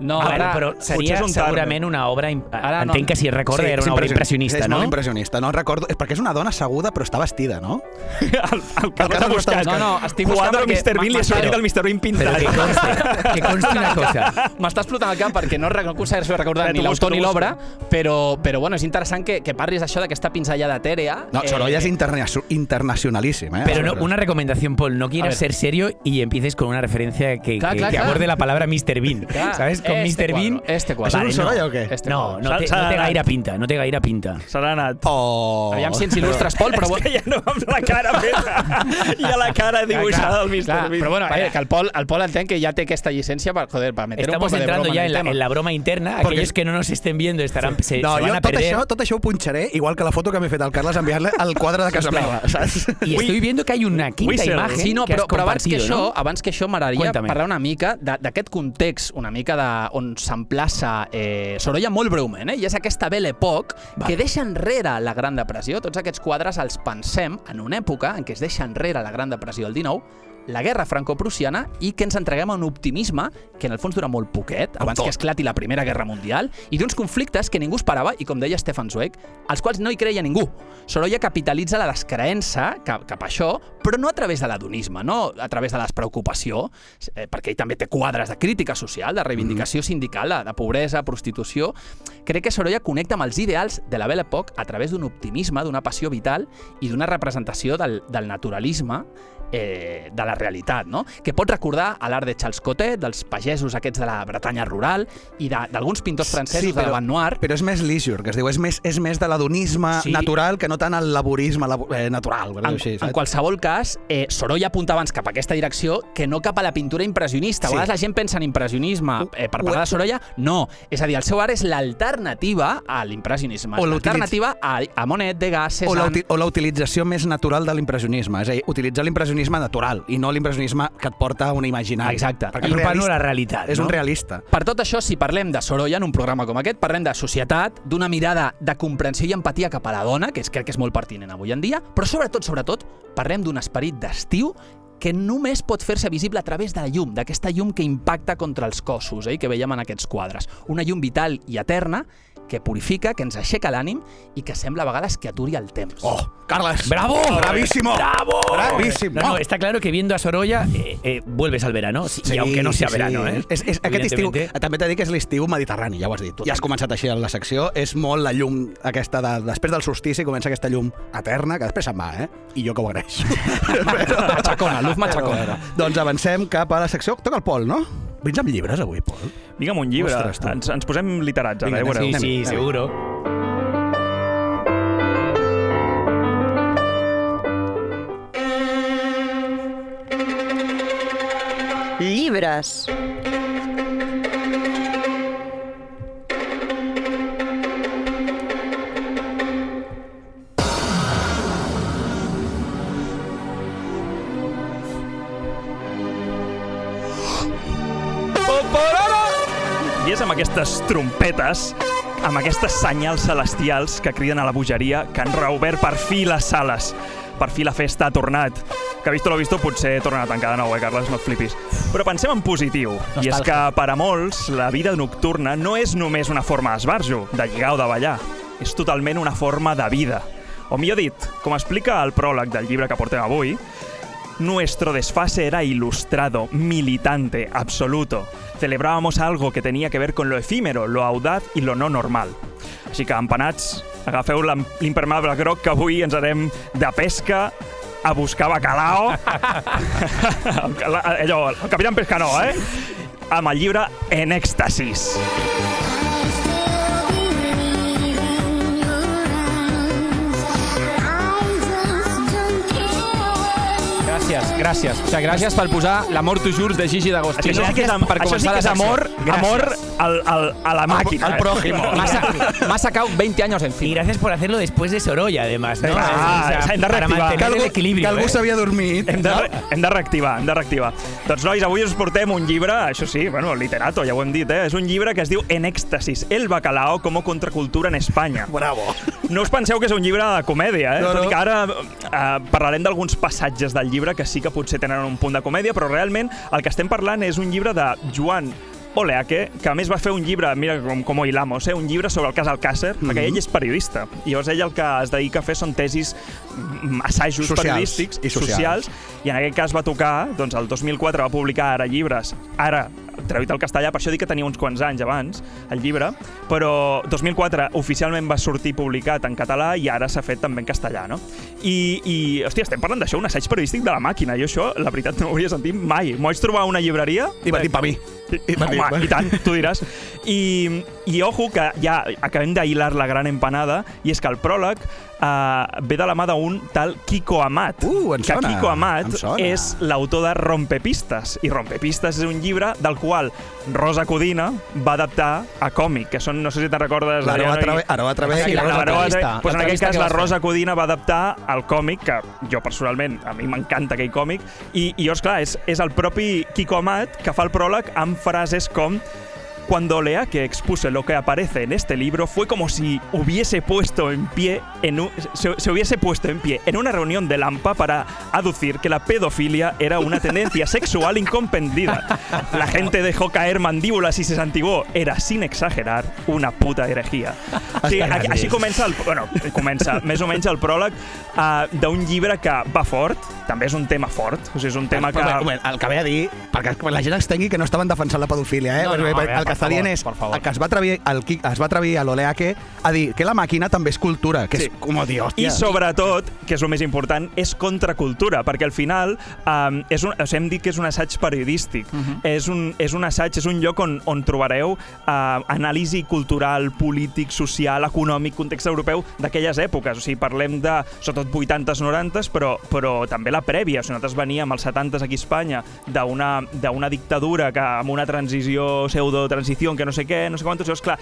Speaker 4: No,
Speaker 5: A veure, però seria
Speaker 3: és un
Speaker 5: segurament una obra...
Speaker 4: Ara no-
Speaker 5: Entenc que si recorda era
Speaker 2: és
Speaker 5: una obra
Speaker 2: impressionista,
Speaker 5: impressionista,
Speaker 2: és
Speaker 5: no?
Speaker 2: molt impressionista. No recordo... És perquè és una dona asseguda però està vestida, no?
Speaker 3: El, el
Speaker 2: Carles
Speaker 3: ha buscat.
Speaker 4: No, no, estic buscant
Speaker 3: Quadre
Speaker 4: perquè
Speaker 3: Mr. Bean li ha sortit el Mr. Bean
Speaker 5: Però
Speaker 3: pintat.
Speaker 5: que consti, que consti una cosa.
Speaker 4: M'està explotant el perquè no, no aconsegueixo recordar
Speaker 3: Eh,
Speaker 4: ni l'autor ni l'obra, però, però bueno, és interessant que, que parlis això d'aquesta pinzellada etèrea.
Speaker 2: No, Sorolla és interna internacionalíssim, eh?
Speaker 5: Pero no, una recomendación, Paul, no quieras ser serio y empieces con una referencia que,
Speaker 4: Claro,
Speaker 5: que-
Speaker 4: claro,
Speaker 5: que
Speaker 4: claro.
Speaker 5: aborde la palabra Mr. Bean. ¿Sabes? Con
Speaker 4: este
Speaker 5: Mr. Bean.
Speaker 4: quadro, Este
Speaker 2: ¿Això
Speaker 4: quadre.
Speaker 2: un
Speaker 5: no.
Speaker 2: Sorolla o què?
Speaker 4: Este
Speaker 5: No,
Speaker 4: quadre.
Speaker 5: no te,
Speaker 3: S'ha-
Speaker 5: no te
Speaker 3: s'ha
Speaker 5: gaire
Speaker 3: anat.
Speaker 5: pinta, no te gaire pinta.
Speaker 3: Se n'ha anat.
Speaker 2: Oh.
Speaker 4: Aviam si ens il·lustres, Pol, però...
Speaker 3: És que ja no amb la cara feta i a la cara dibuixada del Mr. Bean.
Speaker 4: però bueno, eh, que el Pol, el Pol entenc que ja té aquesta llicència per, joder, per meter un
Speaker 5: Estamos
Speaker 4: poco de
Speaker 5: entrando
Speaker 4: broma
Speaker 5: ya
Speaker 4: en
Speaker 5: en
Speaker 4: el
Speaker 5: la,
Speaker 4: tema.
Speaker 5: en la broma interna.
Speaker 2: Porque-
Speaker 5: Aquellos que no nos estén viendo estarán, se,
Speaker 2: No,
Speaker 5: se van
Speaker 2: jo
Speaker 5: a
Speaker 2: tot
Speaker 5: perder.
Speaker 2: això, tot això ho punxaré, igual que la foto que m'he fet al Carles enviant-li al quadre de casa meva, saps?
Speaker 5: Y estoy viendo que hay una quinta
Speaker 3: Whistle.
Speaker 5: imagen
Speaker 4: Sí, no,
Speaker 5: que
Speaker 4: però,
Speaker 5: has
Speaker 4: però abans que
Speaker 5: compartido,
Speaker 4: això,
Speaker 5: ¿no?
Speaker 4: abans que això m'agradaria
Speaker 5: Cuéntame.
Speaker 4: parlar una mica de- d'aquest context, una mica de on s'emplaça eh, Sorolla molt breument, eh? i és aquesta Belle Époque
Speaker 5: Vale.
Speaker 4: que deixa enrere la Gran Depressió. Tots aquests quadres els pensem en una època en què es deixa enrere la Gran Depressió del 19, la guerra franco-prussiana i que ens entreguem a un optimisme que en el fons dura molt poquet, abans
Speaker 2: tot.
Speaker 4: que esclati la Primera Guerra Mundial, i d'uns conflictes que ningú esperava, i com deia Stefan Zweig, als quals no hi creia ningú. Sorolla capitalitza la descreença cap, cap a això, però no a través de l'adonisme, no a través de la despreocupació, eh, perquè ell també té quadres de crítica social, de reivindicació sindical, de, de pobresa, prostitució. Crec que Sorolla connecta amb els ideals de la Belle Époque a través d'un optimisme, d'una passió vital i d'una representació del, del naturalisme eh, de la realitat, no? que pot recordar a l'art de Charles Cotet, dels pagesos aquests de la Bretanya rural i de- d'alguns pintors francesos de l'avant noir.
Speaker 2: però és més leisure, que es diu, és més, és més de l'adonisme
Speaker 4: Sí.
Speaker 2: natural que no tant el laborisme labo eh, natural.
Speaker 4: En,
Speaker 2: així,
Speaker 4: en qualsevol cas, eh, Sorolla apunta abans cap a aquesta direcció que no cap a la pintura impressionista. A
Speaker 2: Sí.
Speaker 4: vegades la gent pensa en impressionisme eh, per parlar de Sorolla. No. És a dir, el seu art és l'alternativa a l'impressionisme. L'alternativa a, a Monet, Degas,
Speaker 2: la,
Speaker 4: Cézanne...
Speaker 2: o la utilització més natural de l'impressionisme, és a dir, utilitzar l'impressionisme natural i no l'impressionisme que et porta a un imaginari.
Speaker 4: Exacte.
Speaker 2: Perquè
Speaker 4: I
Speaker 2: és
Speaker 5: Urbano
Speaker 2: realista.
Speaker 5: la realitat,
Speaker 2: És
Speaker 5: no?
Speaker 2: un realista.
Speaker 4: Per tot això, si parlem de Sorolla en un programa com aquest, parlem de societat, d'una mirada de comprensió i empatia cap a la dona, que és, crec que és molt pertinent avui en dia, però sobretot, sobretot, parlem d'un esperit d'estiu que només pot fer-se visible a través de la llum, d'aquesta llum que impacta contra els cossos, eh, que veiem en aquests quadres. Una llum vital i eterna que purifica, que ens aixeca l'ànim i que sembla a vegades que aturi el temps.
Speaker 2: Oh, Carles!
Speaker 5: ¡Bravo!
Speaker 2: ¡Bravísimo!
Speaker 5: ¡Bravo!
Speaker 2: ¡Bravísimo!
Speaker 5: No, no, está claro que viendo a Sorolla eh, eh, vuelves al verano, sí, y aunque no sea verano, ¿eh?
Speaker 2: És, és, aquest estiu, també t'he dit que és l'estiu mediterrani, ja ho has dit. Ja has començat així en la secció, és molt la llum aquesta de, després del solstici comença aquesta llum eterna, que després se'n va, eh? I jo que ho agraeixo.
Speaker 4: Machacona, luz machacona.
Speaker 2: doncs avancem cap a la secció. Toca el Pol, no? Vins amb llibres avui, Pol?
Speaker 3: Vinga, amb un llibre.
Speaker 2: Ostres, tu.
Speaker 3: ens, ens posem literats ara,
Speaker 2: Vinga,
Speaker 3: eh? veureu.
Speaker 5: Sí, sí, seguro.
Speaker 1: Llibres.
Speaker 3: I és amb aquestes trompetes, amb aquestes senyals celestials que criden a la bogeria que han reobert per fi les sales. Per fi la festa ha tornat. Que visto lo visto potser torna a tancar de nou, eh, Carles? No et flipis. Però pensem en positiu. I és que per a molts la vida nocturna no és només una forma d'esbarjo, de lligar o de ballar. És totalment una forma de vida. O millor dit, com explica el pròleg del llibre que portem avui, Nuestro desfase era ilustrado, militante, absoluto. Celebrábamos algo que tenía que ver con lo efímero, lo audaz i lo no normal. Així que, empanats, agafeu l'impermeable groc que avui ens anem de pesca a buscar bacalao. la- allò, el Capitán Pescanó, eh? Amb el llibre En èxtasis.
Speaker 4: Gràcies, gràcies. O sigui, gràcies per posar l'amor tu jurs de Gigi d'Agostino.
Speaker 3: Això sí que és,
Speaker 4: per
Speaker 3: això sí que és amor,
Speaker 4: Gràcies.
Speaker 3: amor al, al, a la màquina.
Speaker 2: al prójimo.
Speaker 4: M'ha sa- m'ha sacado 20 años
Speaker 5: Y
Speaker 4: encima.
Speaker 5: gracias por hacerlo después de Sorolla, además, ¿no?
Speaker 3: Ah, hem de reactivar.
Speaker 2: Que algú, que algú s'havia dormit.
Speaker 3: Hem de, hem de reactivar, hem de reactivar. Doncs, nois, avui us portem un llibre, això sí, bueno, literato, ja ho hem dit, eh? És un llibre que es diu En èxtasis, el bacalao como contracultura en Espanya.
Speaker 2: Bravo.
Speaker 3: No us penseu que és un llibre de comèdia, eh?
Speaker 2: No, no.
Speaker 3: Tot i que ara eh, parlarem d'alguns passatges del llibre que sí que potser tenen un punt de comèdia, però realment el que estem parlant és un llibre de Joan Oleaque, que a més va fer un llibre, mira com, com ho hilamos, eh? un llibre sobre el cas Alcácer,
Speaker 2: Mhm.
Speaker 3: perquè ell és periodista. I llavors ell el que es dedica a fer són tesis, mm, assajos
Speaker 2: Socials
Speaker 3: periodístics
Speaker 2: i socials.
Speaker 3: i en aquest cas va tocar, doncs el 2004 va publicar ara llibres, ara traduït al castellà, per això dic que tenia uns quants anys abans, el llibre, però 2004 oficialment va sortir publicat en català i ara s'ha fet també en castellà, no? I, i hòstia, estem parlant d'això, un assaig periodístic de la màquina. Jo això, la veritat, no ho havia sentit mai. M'ho vaig trobar a una llibreria...
Speaker 2: I va dir pa mi. I dir,
Speaker 3: Home,
Speaker 2: va-
Speaker 3: i tant, tu diràs. I, I ojo, que ja acabem d'ahilar la gran empanada, i és que el pròleg uh, ve de la mà d'un tal Kiko Amat.
Speaker 2: Uh,
Speaker 3: que
Speaker 2: sona,
Speaker 3: Kiko Amat és l'autor de Rompepistes, i Rompepistes és un llibre del qual Rosa Codina va adaptar a còmic, que són, no sé si te'n recordes...
Speaker 2: L'Aroa
Speaker 3: Adriano, i-
Speaker 2: Travé, Aroa Travé
Speaker 4: Sí,
Speaker 2: i
Speaker 3: la,
Speaker 2: Rosa
Speaker 3: pues en aquest cas la. Rosa Codina va adaptar el còmic, que jo personalment, a mi m'encanta aquell còmic, i, i llavors, clar, és, és el propi Kiko Amat que fa el pròleg amb frases com Cuando Oleaque expuso lo que aparece en este libro fue como si hubiese puesto en pie en un- se, se hubiese puesto en pie en una reunión de Lampa para aducir que la pedofilia era una tendencia sexual incomprendida. La gente dejó caer mandíbulas y se santiguó. Era, sin exagerar, una puta herejía. Sí, aquí, així comença, el, bueno, comença més o menys el pròleg uh, d'un llibre que va fort, també és un tema fort, o sigui, és un tema que...
Speaker 2: El que ve a dir, perquè la gent es tengui que no estaven defensant la pedofília, eh?
Speaker 4: No, no,
Speaker 2: el
Speaker 4: favor,
Speaker 2: és
Speaker 4: per favor.
Speaker 2: el que es va atrevir, el, qui- es va atrevir a l'Oleaque a dir que la màquina també és cultura, que
Speaker 3: Sí.
Speaker 2: és com a dir, hòstia.
Speaker 3: I sobretot, que és el més important, és contracultura, perquè al final um, és un, o sigui, hem dit que és un assaig periodístic. Uh -huh. és, un, és un assaig, és un lloc on, on trobareu uh, anàlisi cultural, polític, social, econòmic, context europeu d'aquelles èpoques. O sigui, parlem de, sobretot, 80s, 90s, però, però també la prèvia. O sigui, nosaltres veníem als 70s aquí a Espanya d'una d'una dictadura que amb una transició, pseudo-transició, transición, que no sé qué, no sé cuántos, y osclar,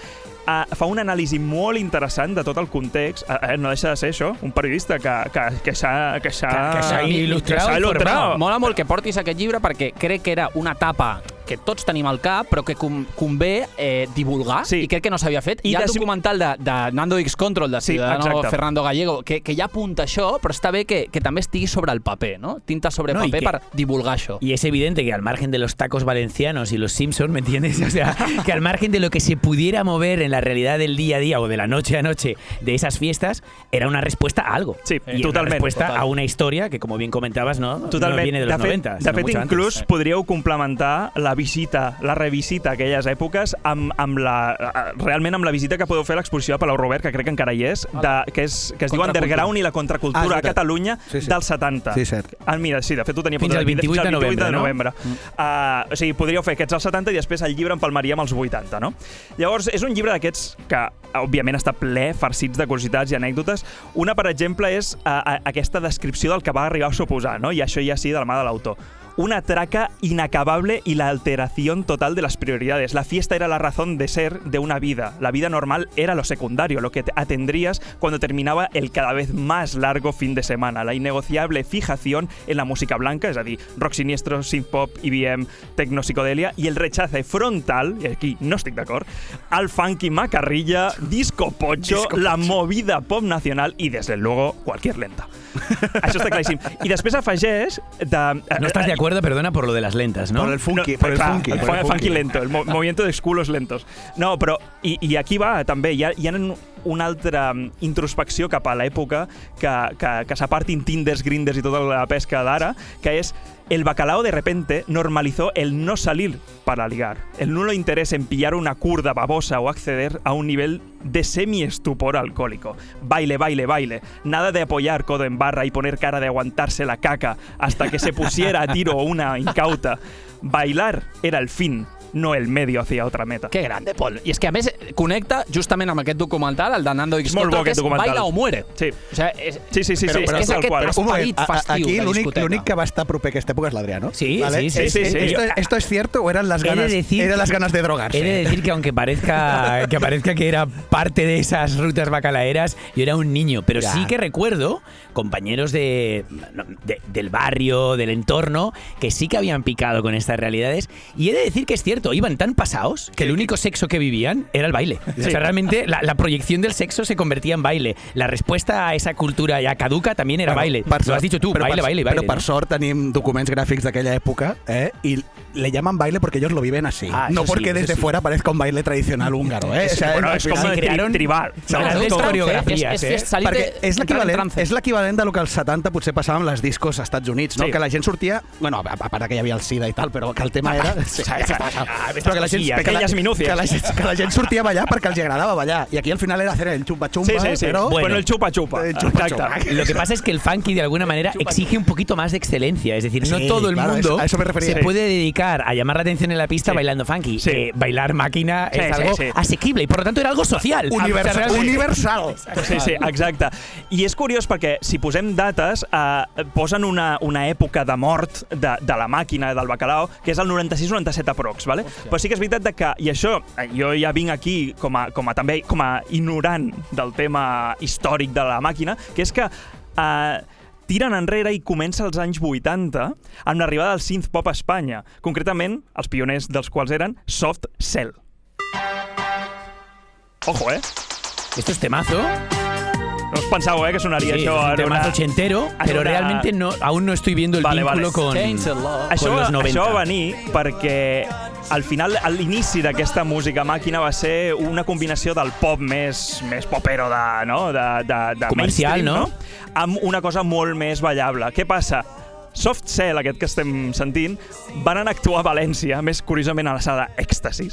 Speaker 3: uh, fa una anàlisi molt interessant de tot el context. Uh, uh, no deixa de ser això, un periodista que, que, que s'ha... Que s'ha
Speaker 5: il·lustrat
Speaker 3: que s'ha
Speaker 5: i
Speaker 3: il·lustrat.
Speaker 4: Mola molt que portis aquest llibre perquè crec que era una etapa que tots tenim al cap, però que com, convé eh, divulgar,
Speaker 3: Sí.
Speaker 4: i crec que no s'havia fet.
Speaker 3: I
Speaker 4: Hi ha el
Speaker 3: de-
Speaker 4: documental de, de Nando X Control, de
Speaker 3: Sí,
Speaker 4: Ciudadano
Speaker 3: exacte.
Speaker 4: Fernando Gallego, que, que ja apunta això, però està bé que, que també estigui sobre el paper, no? Tinta sobre
Speaker 5: No, i
Speaker 4: paper
Speaker 5: que-
Speaker 4: per divulgar això.
Speaker 5: Y es evidente que al margen de los tacos valencianos y los Simpsons, ¿me entiendes? O sea, que al margen de lo que se pudiera mover en la realidad del día a día o de la noche a noche de esas fiestas, era una respuesta a algo.
Speaker 3: Sí,
Speaker 5: Y era
Speaker 3: totalmente.
Speaker 5: Una respuesta
Speaker 3: Total.
Speaker 5: a una historia que, como bien comentabas, no,
Speaker 3: Totalment.
Speaker 5: no viene de los
Speaker 3: fet,
Speaker 5: 90.
Speaker 3: de fet inclús
Speaker 5: antes.
Speaker 3: podríeu complementar la visita, la revisita a aquelles èpoques amb, amb la, eh, realment amb la visita que podeu fer a l'exposició de Palau Robert, que crec que encara hi és, de, que, és que es diu. Underground i la
Speaker 2: Ah,
Speaker 3: contracultura
Speaker 2: és
Speaker 3: a. Catalunya
Speaker 2: Sí, sí.
Speaker 3: dels 70.
Speaker 2: Sí, cert.
Speaker 3: Ah, mira, sí, de fet ho tenia
Speaker 5: Fins al 28
Speaker 3: fins
Speaker 5: de
Speaker 3: al 28 de
Speaker 5: novembre,
Speaker 3: novembre. Uh, o sigui, podríeu fer aquests als 70 i després el llibre empalmaria amb els 80, no? Llavors, és un llibre d'aquests que, òbviament, està ple, farcits de curiositats i anècdotes. Una, per exemple, és uh, aquesta descripció del que va arribar a suposar, no? I això ja sí, de la mà de l'autor. Una traca inacabable y la alteración total de las prioridades. La fiesta era la razón de ser de una vida. La vida normal era lo secundario, lo que te atendrías cuando terminaba el cada vez más largo fin de semana. La innegociable fijación en la música blanca, es decir, rock siniestro, synth pop, IBM, tecno psicodelia, y el rechace frontal, y aquí no estoy de acuerdo, al funky macarrilla, disco pocho,
Speaker 2: Disco
Speaker 3: la movida pop nacional y, desde luego, cualquier lenta. Això està claríssim. I després afegeix... De,
Speaker 5: No estás de acuerdo, perdona, por lo de las lentas, ¿no?
Speaker 2: Por el funky, por el funky.
Speaker 3: El,
Speaker 2: por el
Speaker 3: funky
Speaker 2: funky.
Speaker 3: lento, el mo movimiento de culos lentos. No, però, i, i aquí va també, hi ha, hi ha una altra mm, introspecció cap a l'època que, que, que s'apartin Tinders, Grinders i tota la pesca d'ara, que és el bacalao de repente normalizó el no salir para ligar, el nulo interés en pillar una curda babosa o acceder a un nivel de semi-estupor alcohólico. Baile, baile, baile. Nada de apoyar codo en barra y poner cara de aguantarse la caca hasta que se pusiera a tiro una incauta. Bailar era el fin, no el medio hacia otra meta.
Speaker 4: Que grande, Pol. I és que, a més, connecta justament amb aquest documental, el de Nando X
Speaker 3: Molt bo
Speaker 4: que
Speaker 3: aquest
Speaker 4: és
Speaker 3: documental.
Speaker 4: Baila o muere.
Speaker 3: Sí.
Speaker 4: O és,
Speaker 3: Sí, sí, sí,
Speaker 4: Però-
Speaker 3: sí,
Speaker 4: però
Speaker 3: és
Speaker 4: és
Speaker 3: tal
Speaker 4: aquest
Speaker 3: qual.
Speaker 4: pas- esperit
Speaker 2: a- a-
Speaker 4: festiu
Speaker 2: aquí
Speaker 4: de
Speaker 2: l'únic
Speaker 4: discoteca.
Speaker 2: l'únic que va estar proper a aquesta època és l'Adrià, no?
Speaker 5: Sí,
Speaker 2: ¿Vale?
Speaker 5: sí, sí,
Speaker 2: Es-
Speaker 3: sí,
Speaker 2: es-
Speaker 3: sí.
Speaker 2: Esto, esto es cierto o eran las
Speaker 5: He de
Speaker 2: ganas,
Speaker 5: decir
Speaker 2: eran las ganas de drogarse?
Speaker 5: He de decir que aunque parezca que parezca que era parte de esas rutas bacalaeras, yo era un niño, pero
Speaker 2: Ya.
Speaker 5: sí que recuerdo compañeros de, de- del barrio, del entorno, que sí que habían picado con estas realidades. Y he de decir que es cierto, iban tan pasados que el único sexo que vivían era el baile. O sea, realmente la, la proyección del sexo se convertía en baile. La respuesta a esa cultura ya caduca también era baile.
Speaker 2: Per
Speaker 5: Lo
Speaker 2: sort-
Speaker 5: has dicho tú, baile,
Speaker 2: per,
Speaker 5: baile, baile.
Speaker 2: Però per
Speaker 5: ¿no?
Speaker 2: sort tenim documents gràfics d'aquella època eh? i le llaman baile porque ellos lo viven así.
Speaker 5: Ah,
Speaker 2: no
Speaker 5: sí,
Speaker 2: porque
Speaker 5: eso
Speaker 2: desde
Speaker 5: sí.
Speaker 2: fuera parezca un baile tradicional húngaro. Eh?
Speaker 3: Sí, bueno,
Speaker 2: al
Speaker 3: és com
Speaker 2: final-
Speaker 3: el tri
Speaker 5: crearon-
Speaker 3: tribal.
Speaker 5: No,
Speaker 3: no?
Speaker 5: coreografies,
Speaker 4: és, és,
Speaker 5: eh?
Speaker 2: L'equivalent del que als 70 potser passava amb les discos als Estats Units, no?
Speaker 3: Sí.
Speaker 2: que la gent sortia, bueno, a a part que hi havia el SIDA i tal, però que el tema era... Sí,
Speaker 5: Ah,
Speaker 2: però que la gent, que la,
Speaker 3: pequeñas minucias.
Speaker 2: que, la, gent- que la gent sortia a ballar perquè els agradava ballar. I aquí al final era hacer el chupa-chumpa,
Speaker 3: Sí, sí, sí.
Speaker 2: però...
Speaker 3: Bueno, el chupa-chupa.
Speaker 2: El chupa-chupa.
Speaker 3: Exacte.
Speaker 5: Lo que pasa es que el funky de alguna manera exige un poquito más de excelencia. Es decir, no
Speaker 2: Sí,
Speaker 5: todo el
Speaker 2: claro,
Speaker 5: mundo
Speaker 2: eso- a eso me refería.
Speaker 5: se
Speaker 3: Sí.
Speaker 5: puede dedicar a llamar la atención en la pista
Speaker 3: Sí.
Speaker 5: bailando funky.
Speaker 3: Sí.
Speaker 5: Eh, bailar máquina
Speaker 3: Sí,
Speaker 5: es
Speaker 3: sí,
Speaker 5: algo
Speaker 3: sí.
Speaker 5: asequible y por lo tanto era algo social.
Speaker 2: Universal. Universal.
Speaker 3: Sí, sí, exacte. I és curiós perquè si posem dates, eh, posen una, una època de mort de, de la màquina del bacalao, que és el 96-97 aprox, vale? Però sí que és veritat de que, i això, eh, jo ja vinc aquí com a, com a també com a ignorant del tema històric de la màquina, que és que eh, tiren enrere i comença als anys 80 amb l'arribada del synth pop a Espanya. Concretament, els pioners dels quals eren Soft Cell. Ojo, eh?
Speaker 5: Esto es temazo,
Speaker 3: No us pensàveu, eh, que sonaria
Speaker 5: sí,
Speaker 3: això
Speaker 5: es un
Speaker 3: en
Speaker 5: temazo
Speaker 3: una...
Speaker 5: ochentero,
Speaker 3: en
Speaker 5: pero
Speaker 3: una-
Speaker 5: realmente no, aún no estoy viendo el
Speaker 3: Vale, vale.
Speaker 5: vínculo con,
Speaker 4: of Love.
Speaker 3: Això,
Speaker 5: con los 90.
Speaker 3: això va venir perquè al final, a l'inici d'aquesta música màquina va ser una combinació del pop més, més popero de, no? de, de, de
Speaker 5: Comercial,
Speaker 3: mainstream,
Speaker 5: no?
Speaker 3: Amb una cosa molt més ballable. Què passa? Soft Cell, aquest que estem sentint, van anar a actuar a València, més curiosament a la sala Èxtasis,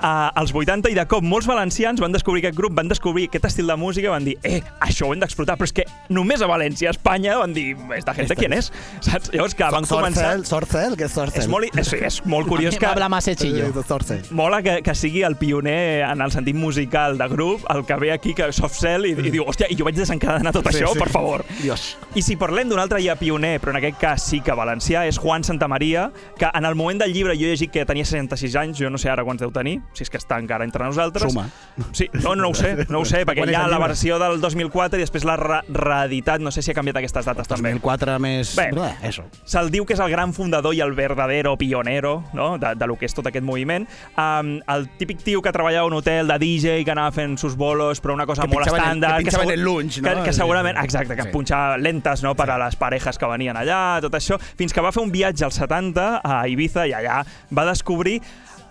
Speaker 3: a, als 80, i de cop molts valencians van descobrir aquest grup, van descobrir aquest estil de música, van dir, eh, això ho hem d'explotar, però és que només a València, a Espanya, van dir, esta gente, ¿quién és? Saps? Llavors, que van començar...
Speaker 2: Sorcel, Sorcel, que és Sorcel.
Speaker 3: És molt, és, és molt curiós que,
Speaker 4: Habla más hechillo.
Speaker 2: Eh, Sorcel.
Speaker 3: mola que, que sigui el pioner en el sentit musical de grup, el que ve aquí, que soft cell, i, i diu, hòstia, i jo vaig desencadenar tot
Speaker 2: Sí,
Speaker 3: això,
Speaker 2: sí.
Speaker 3: per favor.
Speaker 2: Dios.
Speaker 3: I si parlem d'un altre ja pioner, però en aquest cas sí que valencià, és Juan Santamaria, que en el moment del llibre jo he llegit que tenia 66 anys, jo no sé ara quants deu tenir, si és que està encara entre nosaltres.
Speaker 2: Suma.
Speaker 3: Sí, no, no ho sé, no ho sé, perquè hi ha
Speaker 2: el
Speaker 3: la versió del 2004 i després l'ha re reeditat, no sé si ha canviat aquestes dates també.
Speaker 2: 2004 més...
Speaker 3: Bé.
Speaker 2: Bé, eso.
Speaker 3: Se'l diu que és el gran fundador i el verdadero pionero no? de, de lo que és tot aquest moviment. Um, el típic tio que treballava a un hotel de DJ, que anava fent sus bolos, però una cosa
Speaker 2: Que
Speaker 3: molt
Speaker 2: el-
Speaker 3: estàndard.
Speaker 2: que pinxava en
Speaker 3: segur-
Speaker 2: el lunch, no?
Speaker 3: Que, que segurament, exacte, que
Speaker 2: Sí.
Speaker 3: sí. punxava lentes no, per a les parejas que venien allà, tot això, fins que va fer un viatge als 70 a Ibiza i allà va descobrir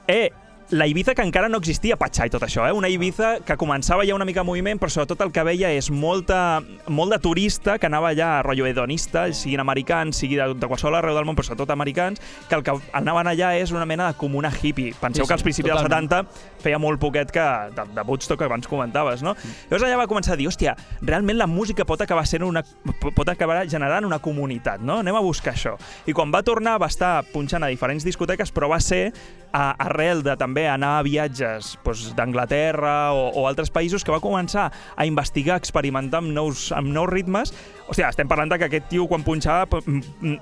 Speaker 3: eh, la Ibiza que encara no existia Patxà i tot això, eh? una Ibiza que començava ja una mica en moviment, però sobretot el que veia és molta, molt de turista que anava allà rotllo hedonista, siguin americans, sigui de, de qualsevol arreu del món, però sobretot americans, que el que anaven allà és una mena de comuna hippie. Penseu
Speaker 4: Sí,
Speaker 3: sí, que als principis
Speaker 4: totalment.
Speaker 3: dels 70 feia molt poquet que de, de Woodstock que abans comentaves, no? Llavors allà va començar a dir, hòstia, realment la música pot acabar sent una, pot acabar generant una comunitat, no? Anem a buscar això. I quan va tornar va estar punxant a diferents discoteques, però va ser a, arrel de també anar a viatges doncs, d'Anglaterra o, o altres països que va començar a investigar, a experimentar amb nous, amb nous ritmes. Hòstia, estem parlant de que aquest tio quan punxava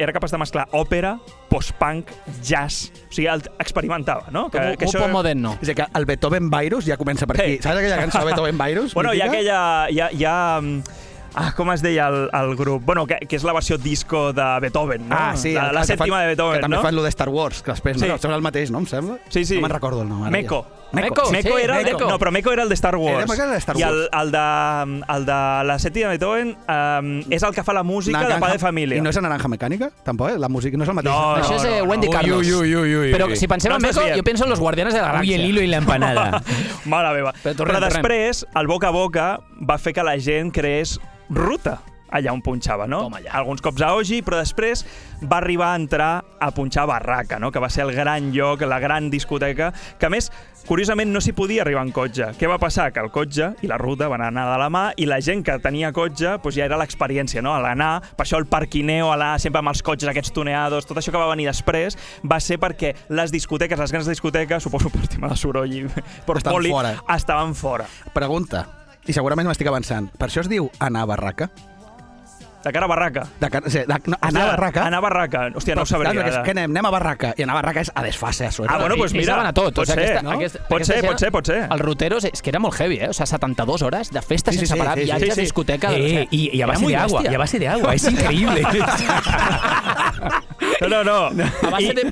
Speaker 3: era capaç de mesclar òpera, post-punk, jazz. O sigui, el, experimentava, no?
Speaker 4: Que, que això... moderno.
Speaker 2: És a dir, que el Beethoven Virus ja comença per aquí.
Speaker 3: Sí.
Speaker 2: Saps aquella cançó de Beethoven Virus?
Speaker 3: Bueno, hi ha
Speaker 2: mítica?
Speaker 3: aquella... Hi ha, hi ha, mm, Ah, com es deia el, el grup? Bueno, que, que és la versió disco de Beethoven, no?
Speaker 2: Ah, sí.
Speaker 3: La, la sèptima
Speaker 2: fan-
Speaker 3: de Beethoven,
Speaker 2: Que també
Speaker 3: no?
Speaker 2: fan lo de Star Wars, que després
Speaker 3: Sí.
Speaker 2: no, sembla el mateix, no? Em sembla?
Speaker 3: Sí, sí.
Speaker 2: No me'n recordo el nom. ara
Speaker 3: Meco.
Speaker 2: Ja.
Speaker 4: Meko,
Speaker 3: Meko
Speaker 4: sí,
Speaker 3: era el de,
Speaker 4: Meko.
Speaker 3: no, però Meko era el de Star Wars.
Speaker 2: Era de Star
Speaker 3: I el,
Speaker 2: Wars.
Speaker 3: el, de, el de la Seti de Beethoven um, és el que fa la música de Pa de Família.
Speaker 2: I no és a Naranja Mecànica, tampoc, eh? La música no és el mateix.
Speaker 3: No,
Speaker 4: Això és eh,
Speaker 3: no,
Speaker 4: Wendy Carlos.
Speaker 5: uy, uy, uy, uy.
Speaker 4: Però si pensem
Speaker 3: No
Speaker 4: en
Speaker 3: desviem.
Speaker 4: jo penso en los Guardianes de la Galàxia.
Speaker 5: el hilo y la empanada.
Speaker 3: Mare meva.
Speaker 4: Però
Speaker 3: Però,
Speaker 4: tornem,
Speaker 3: després, el boca a boca va fer que la gent creés ruta allà on punxava, no? Alguns cops a Ogi, però després va arribar a entrar a punxar a Barraca, no? que va ser el gran lloc, la gran discoteca, que a més, curiosament, no s'hi podia arribar en cotxe. Què va passar? Que el cotxe i la ruta van anar de la mà i la gent que tenia cotxe doncs ja era l'experiència, no? A l'anar, per això el parquineo, a l'anar sempre amb els cotxes aquests tuneados, tot això que va venir després va ser perquè les discoteques, les grans discoteques, suposo per tema de soroll i per
Speaker 2: Estan
Speaker 3: poli,
Speaker 2: fora.
Speaker 3: estaven fora.
Speaker 2: Pregunta, i segurament m'estic avançant. Per això es diu anar a barraca?
Speaker 3: De cara a Barraca.
Speaker 2: De, car- o sigui, de, no, anar a barraca?
Speaker 3: Anar a Barraca. Hòstia, no ho sabria.
Speaker 2: Clar, és que anem, anem a barraca, i anar a barraca és a desfase, a suerte.
Speaker 3: Ah, bueno,
Speaker 4: I-
Speaker 3: doncs
Speaker 4: i
Speaker 3: mira,
Speaker 4: a tot.
Speaker 3: pot
Speaker 4: o sigui,
Speaker 3: ser,
Speaker 4: aquesta,
Speaker 3: no?
Speaker 4: aquesta,
Speaker 3: Pot
Speaker 4: aquesta
Speaker 3: ser, pot ser, pot ser.
Speaker 4: Els ruteros, és que era molt heavy, eh? O sigui, 72 hores de festa
Speaker 2: Sí, sí,
Speaker 4: sense
Speaker 2: sí,
Speaker 4: parar,
Speaker 2: sí, sí,
Speaker 4: viatges,
Speaker 3: sí.
Speaker 4: discoteca... o
Speaker 5: Eh,
Speaker 4: sigui,
Speaker 5: y, y a base
Speaker 4: muy
Speaker 5: de agua,
Speaker 4: bestia.
Speaker 5: y a base de agua, es increíble.
Speaker 3: No, no, no.
Speaker 4: A base
Speaker 3: I,
Speaker 4: de...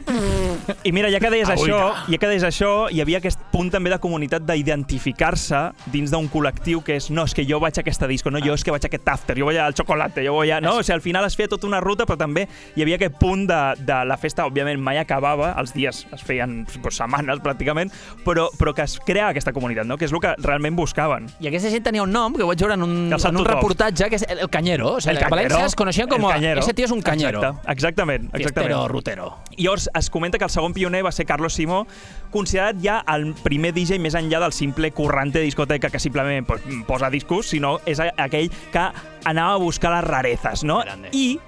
Speaker 3: I mira, ja que deies
Speaker 5: Agüita.
Speaker 3: això, ja que deies això, hi havia aquest punt també de comunitat d'identificar-se dins d'un col·lectiu que és no, és que jo vaig a aquesta disco, no, jo és que vaig a aquest after, jo vaig al xocolate, jo vull a... No, o sigui, al final es feia tota una ruta, però també hi havia aquest punt de, de la festa, òbviament mai acabava, els dies es feien pues, setmanes pràcticament, però, però que es crea aquesta comunitat, no? que és el que realment buscaven.
Speaker 4: I aquesta gent tenia un nom que ho vaig veure en un, en un reportatge, que és el, el Cañero. O sigui,
Speaker 3: El
Speaker 4: a València es coneixien com a... Ese tío és un Cañero.
Speaker 3: Exacte, exactament, exactament.
Speaker 4: Rutero.
Speaker 3: I llavors es comenta que el segon pioner va ser Carlos Simó, considerat ja el primer DJ més enllà del simple corrante de discoteca que simplement pues, posa discos, sinó és aquell que anava a buscar les rarezas, no?
Speaker 4: Grande.
Speaker 3: I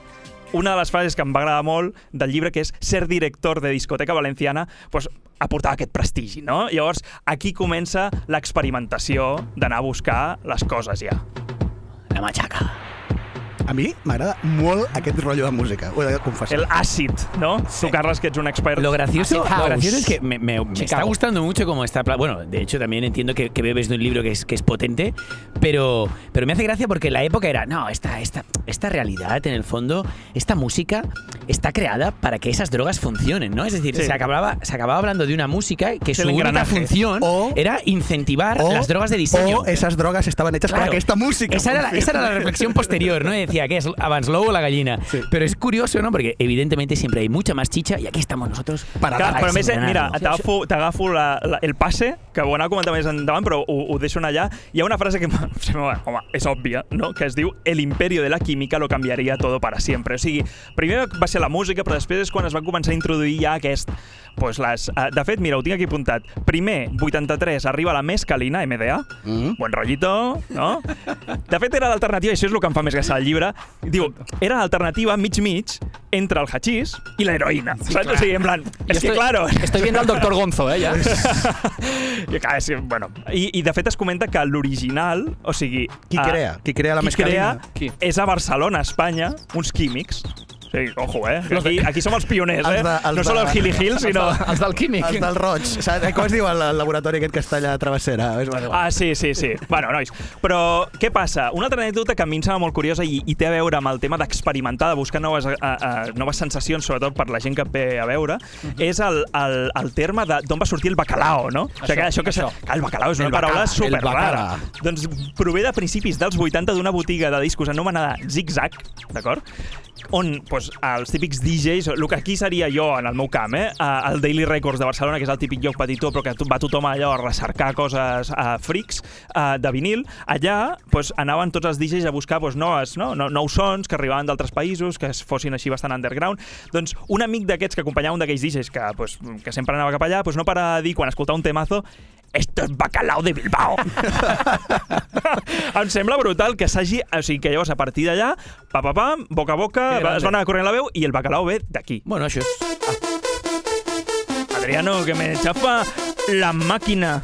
Speaker 3: una de les frases que em va agradar molt del llibre, que és ser director de discoteca valenciana, pues, aportava aquest prestigi, no? Llavors, aquí comença l'experimentació d'anar a buscar les coses ja.
Speaker 5: La machaca.
Speaker 2: A mi m'agrada molt aquest rotllo de música, ho he de confessar.
Speaker 3: El àcid, no? Tu, Carles, que ets un expert.
Speaker 5: Lo gracioso,
Speaker 4: Acid
Speaker 5: lo gracioso es que me, me- me está gustando mucho cómo está. Bueno, de hecho también entiendo que, que bebes de un libro que es, que es potente, pero, pero me hace gracia porque la época era, no, esta, esta, esta realidad, en el fondo, esta música está creada para que esas drogas funcionen, ¿no? Es decir,
Speaker 3: Sí.
Speaker 5: se, acababa, se acababa hablando de una música que
Speaker 3: Es
Speaker 5: su única función
Speaker 2: O-
Speaker 5: era incentivar
Speaker 2: O-
Speaker 5: las drogas de diseño.
Speaker 2: O esas drogas estaban hechas para
Speaker 5: Claro.
Speaker 2: que esta música
Speaker 5: Esa era, la, esa era la reflexión posterior, ¿no? Y decía, ¿qué es? ¿Avance o la gallina?
Speaker 2: Sí.
Speaker 5: Pero es curioso, ¿no? Porque evidentemente siempre hay mucha más chicha y aquí estamos nosotros
Speaker 2: Para
Speaker 3: Clar, però a més, eh, mira, t'agafo t'agafo la, la, el passe, que ho anava a comentar més endavant, però ho, ho deixo anar allà. Hi ha una frase que home, és òbvia, no? que es diu El imperio de la química lo cambiaría todo para siempre. O sigui, primer va ser la música, però després és quan es va començar a introduir ja aquest... Pues les, eh, de fet, mira, ho tinc aquí apuntat. Primer, 83, arriba la mescalina, MDA,
Speaker 2: Mm.
Speaker 3: buen rollito, no? De fet, era l'alternativa, i això és el que em fa més gràcia al llibre, diu, era l'alternativa mig-mig entre el hachís i l'heroïna. Sí, saps? O sigui, en plan, és que, claro...
Speaker 4: Estoy viendo al doctor Gonzo, eh, ya.
Speaker 3: I, clar, sí, bueno, i, I de fet es comenta que l'original, o sigui...
Speaker 2: Qui
Speaker 3: eh,
Speaker 2: crea? Qui crea la
Speaker 3: qui
Speaker 2: mescalina?
Speaker 3: crea
Speaker 4: Qui?
Speaker 3: és a Barcelona, Espanya, uns químics. Sí, ojo, eh? que Aquí, aquí som els pioners,
Speaker 2: Els
Speaker 3: eh?
Speaker 2: de- els
Speaker 3: no solo
Speaker 2: de-
Speaker 3: el Hilly Hill, sinó...
Speaker 4: Els del químic.
Speaker 2: Els del roig. Saps? Com es diu el, el laboratori aquest que està allà a Travessera? És,
Speaker 3: Ah, sí, sí, sí. Bueno, nois, però què passa? Una altra anècdota que a mi em sembla molt curiosa i, i té a veure amb el tema d'experimentar, de buscar noves, a, a, noves sensacions, sobretot per la gent que ve a veure, és el, el, el terme de d'on va sortir el bacalao, no? o sigui, que això que
Speaker 4: això.
Speaker 3: Que el bacalao és una
Speaker 2: El
Speaker 3: paraula
Speaker 2: el
Speaker 3: superrara.
Speaker 2: bacala.
Speaker 3: Doncs prové de principis dels 80 d'una botiga de discos anomenada Zig Zag, d'acord? On pues, els típics DJs, el que aquí seria jo en el meu camp, eh? eh, el Daily Records de Barcelona, que és el típic lloc petitó, però que va tothom allò a recercar coses uh, frics uh, de vinil, allà pues, anaven tots els DJs a buscar pues, noves, no? no, nous sons que arribaven d'altres països, que es fossin així bastant underground. Doncs un amic d'aquests que acompanyava un d'aquells DJs que, pues, que sempre anava cap allà, pues, no para de dir quan escoltava un temazo esto es bacalao de Bilbao. em sembla brutal que s'hagi... O sigui, que llavors a partir d'allà, pa, pa, pam, boca a boca,
Speaker 5: grande.
Speaker 3: es va anar corrent la veu i el bacalao ve d'aquí.
Speaker 5: Bueno, això és...
Speaker 3: Adriano, que me chafa la màquina.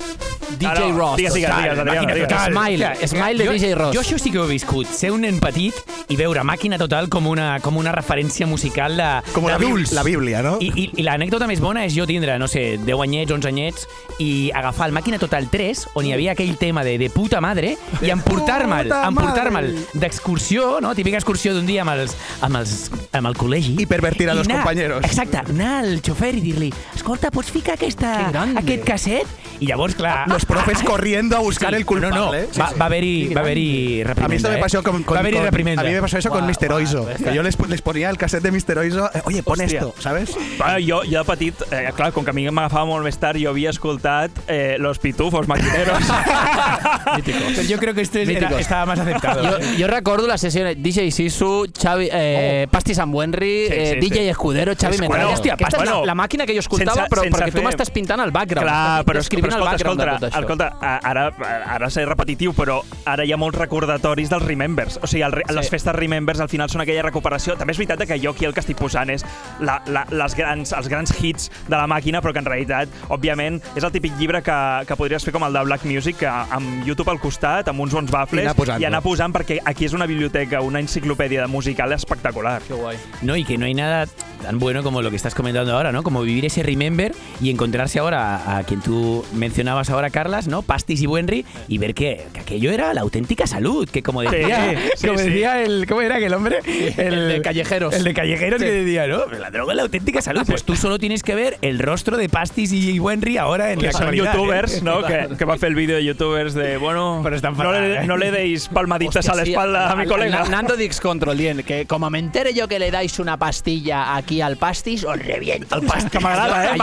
Speaker 4: DJ
Speaker 3: Ah, no,
Speaker 4: Ross.
Speaker 3: Digues, digues,
Speaker 5: Total,
Speaker 3: digues, Adriano,
Speaker 5: màquina
Speaker 3: digues.
Speaker 4: Smile,
Speaker 5: Clar,
Speaker 4: Smile de
Speaker 5: jo,
Speaker 4: DJ Ross.
Speaker 5: Jo això sí que ho he viscut, ser un nen petit i veure Màquina Total com una, com una referència musical de,
Speaker 2: Com la, la Bíblia, no?
Speaker 5: I, i, i l'anècdota més bona és jo tindre, no sé, 10 anyets, 11 anyets, i agafar el Màquina Total 3, on hi havia aquell tema de, de puta madre, i emportar-me'l emportar-me'l d'excursió, no? típica excursió d'un dia amb, els, amb, els, amb el col·legi.
Speaker 2: I pervertir a
Speaker 5: anar-
Speaker 2: compañeros.
Speaker 5: Exacte, anar al xofer i dir-li escolta, pots ficar aquesta, aquest casset? I llavors, clar...
Speaker 2: Los profes corriendo a buscar el culpable.
Speaker 5: No, no,
Speaker 2: ¿eh?
Speaker 5: va, va haver-hi va haver reprimenda.
Speaker 2: A mí esto me
Speaker 5: eh?
Speaker 2: pasó con, con-
Speaker 5: va haver-hi
Speaker 2: con- a mí me pasó eso con
Speaker 4: Guau,
Speaker 2: Mr.
Speaker 4: guau,
Speaker 2: Oizo, que yo les, les ponía el cassette de Mr. Oizo, eh, oye, pon
Speaker 3: Hòstia.
Speaker 2: esto, ¿sabes?
Speaker 3: Va, jo, jo de petit, eh, clar, com que a mi m'agafava molt més tard, jo havia escoltat eh, Los Pitufos Maquineros.
Speaker 5: Pero yo creo que este era-
Speaker 4: Míticos.
Speaker 5: estaba más aceptado.
Speaker 4: Jo, jo recordo la sessió de DJ Sisu, Xavi, eh, Pastis amb Wenry,
Speaker 3: Sí,
Speaker 4: eh,
Speaker 3: sí,
Speaker 4: DJ
Speaker 3: sí.
Speaker 4: Escudero, Xavi Metralla.
Speaker 3: bueno,
Speaker 4: Hòstia, aquesta
Speaker 3: bueno,
Speaker 4: és la, la màquina que jo escoltava,
Speaker 3: sense-
Speaker 4: però
Speaker 3: sense
Speaker 4: perquè tu
Speaker 3: fer-
Speaker 4: m'estàs pintant el background.
Speaker 3: Clar, però,
Speaker 4: escrivint
Speaker 3: però
Speaker 4: el
Speaker 3: escolta,
Speaker 4: background
Speaker 3: escolta,
Speaker 4: això.
Speaker 3: escolta, ara, ara seré repetitiu, però ara hi ha molts recordatoris dels Remembers. O sigui, el,
Speaker 4: Sí.
Speaker 3: les festes Remembers al final són aquella recuperació. També és veritat que jo aquí el que estic posant és la, la, les grans, els grans hits de la màquina, però que en realitat, òbviament, és el típic llibre que, que podries fer com el de Black Music, que, amb YouTube al costat, amb uns bons baffles,
Speaker 2: I anar posant-lo.
Speaker 3: i anar posant, perquè aquí és una biblioteca, una enciclopèdia de musical espectacular.
Speaker 4: Que guai.
Speaker 5: No, y que no hay nada tan bueno como lo que estás comentando ahora, ¿no? Como vivir ese remember y encontrarse ahora a, a quien tú mencionabas ahora, Carlas, ¿no? Pastis y Buenry, y ver que, que aquello era la auténtica salud, que como decía,
Speaker 3: Sí, sí,
Speaker 5: como
Speaker 3: sí.
Speaker 5: decía el, ¿cómo era aquel hombre?
Speaker 4: el de Callejeros.
Speaker 5: El de callejeros
Speaker 4: Sí.
Speaker 5: que decía, ¿no? La droga es la auténtica salud. Pues tú solo tienes que ver el rostro de Pastis y Buenry ahora en
Speaker 3: que
Speaker 5: la
Speaker 3: son
Speaker 5: ¿eh?
Speaker 3: youtubers, ¿no? Que, que va a hacer el vídeo de youtubers de, bueno,
Speaker 5: Pero están
Speaker 3: no, le,
Speaker 5: ¿eh?
Speaker 3: no le deis palmaditas a la
Speaker 4: sí,
Speaker 3: espalda a mi
Speaker 4: el-
Speaker 3: colega.
Speaker 4: el Nando Dix Control dient que como me entere yo que le dais una pastilla aquí al pastis, os reviento. El pastis.
Speaker 3: que m'agrada, eh?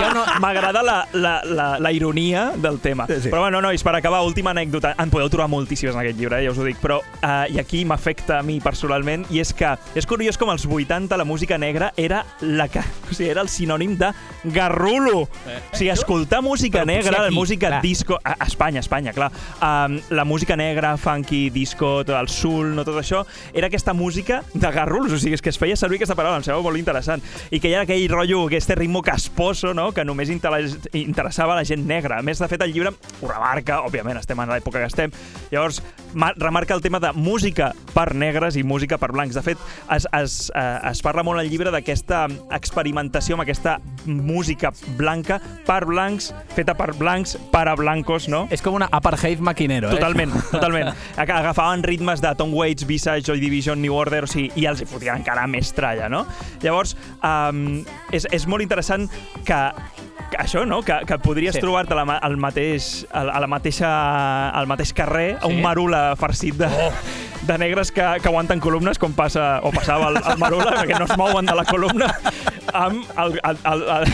Speaker 3: La, la, la, la ironia del tema.
Speaker 2: Sí, sí.
Speaker 3: Però bueno, nois, per acabar, última anècdota. En podeu trobar moltíssimes en aquest llibre, eh, ja us ho dic, però uh, i aquí m'afecta a mi personalment, i és que és curiós com als 80 la música negra era la que, o sigui, era el sinònim de garrulo. O sigui, escoltar música
Speaker 5: Però
Speaker 3: negra, la
Speaker 5: aquí,
Speaker 3: música
Speaker 5: clar.
Speaker 3: disco... A, a Espanya, a Espanya, clar. Um, la música negra, funky, disco, tot el soul, no tot això, era aquesta música de garrulos, o sigui, és que es feia servir aquesta paraula, em sembla molt interessant. I que hi ha aquell rotllo, aquest ritmo casposo, no?, que només interessava a la gent negra. A més, de fet, el llibre ho remarca, òbviament, estem en l'època que estem, llavors ma- remarca el tema de música per negres i música per blancs. De fet, es, es, eh, es parla molt al llibre d'aquesta experimentació amb aquesta música blanca per blancs, feta per blancs, per a blancos, no?
Speaker 4: és com una apartheid maquinero, eh?
Speaker 3: Totalment, totalment. Aga- Agafaven ritmes de Tom Waits, Visage, Joy Division, New Order, o sigui, i els hi fotien encara més tralla, no? Llavors, um, és, és molt interessant que això, no? Que, que podries
Speaker 5: Sí.
Speaker 3: trobar-te al mateix, a la- a la mateixa, al mateix carrer
Speaker 4: Sí.
Speaker 3: un marula farcit de, oh. de negres que, que aguanten columnes, com passa o passava al, al marula, perquè no es mouen de la columna, amb el, el, el, el,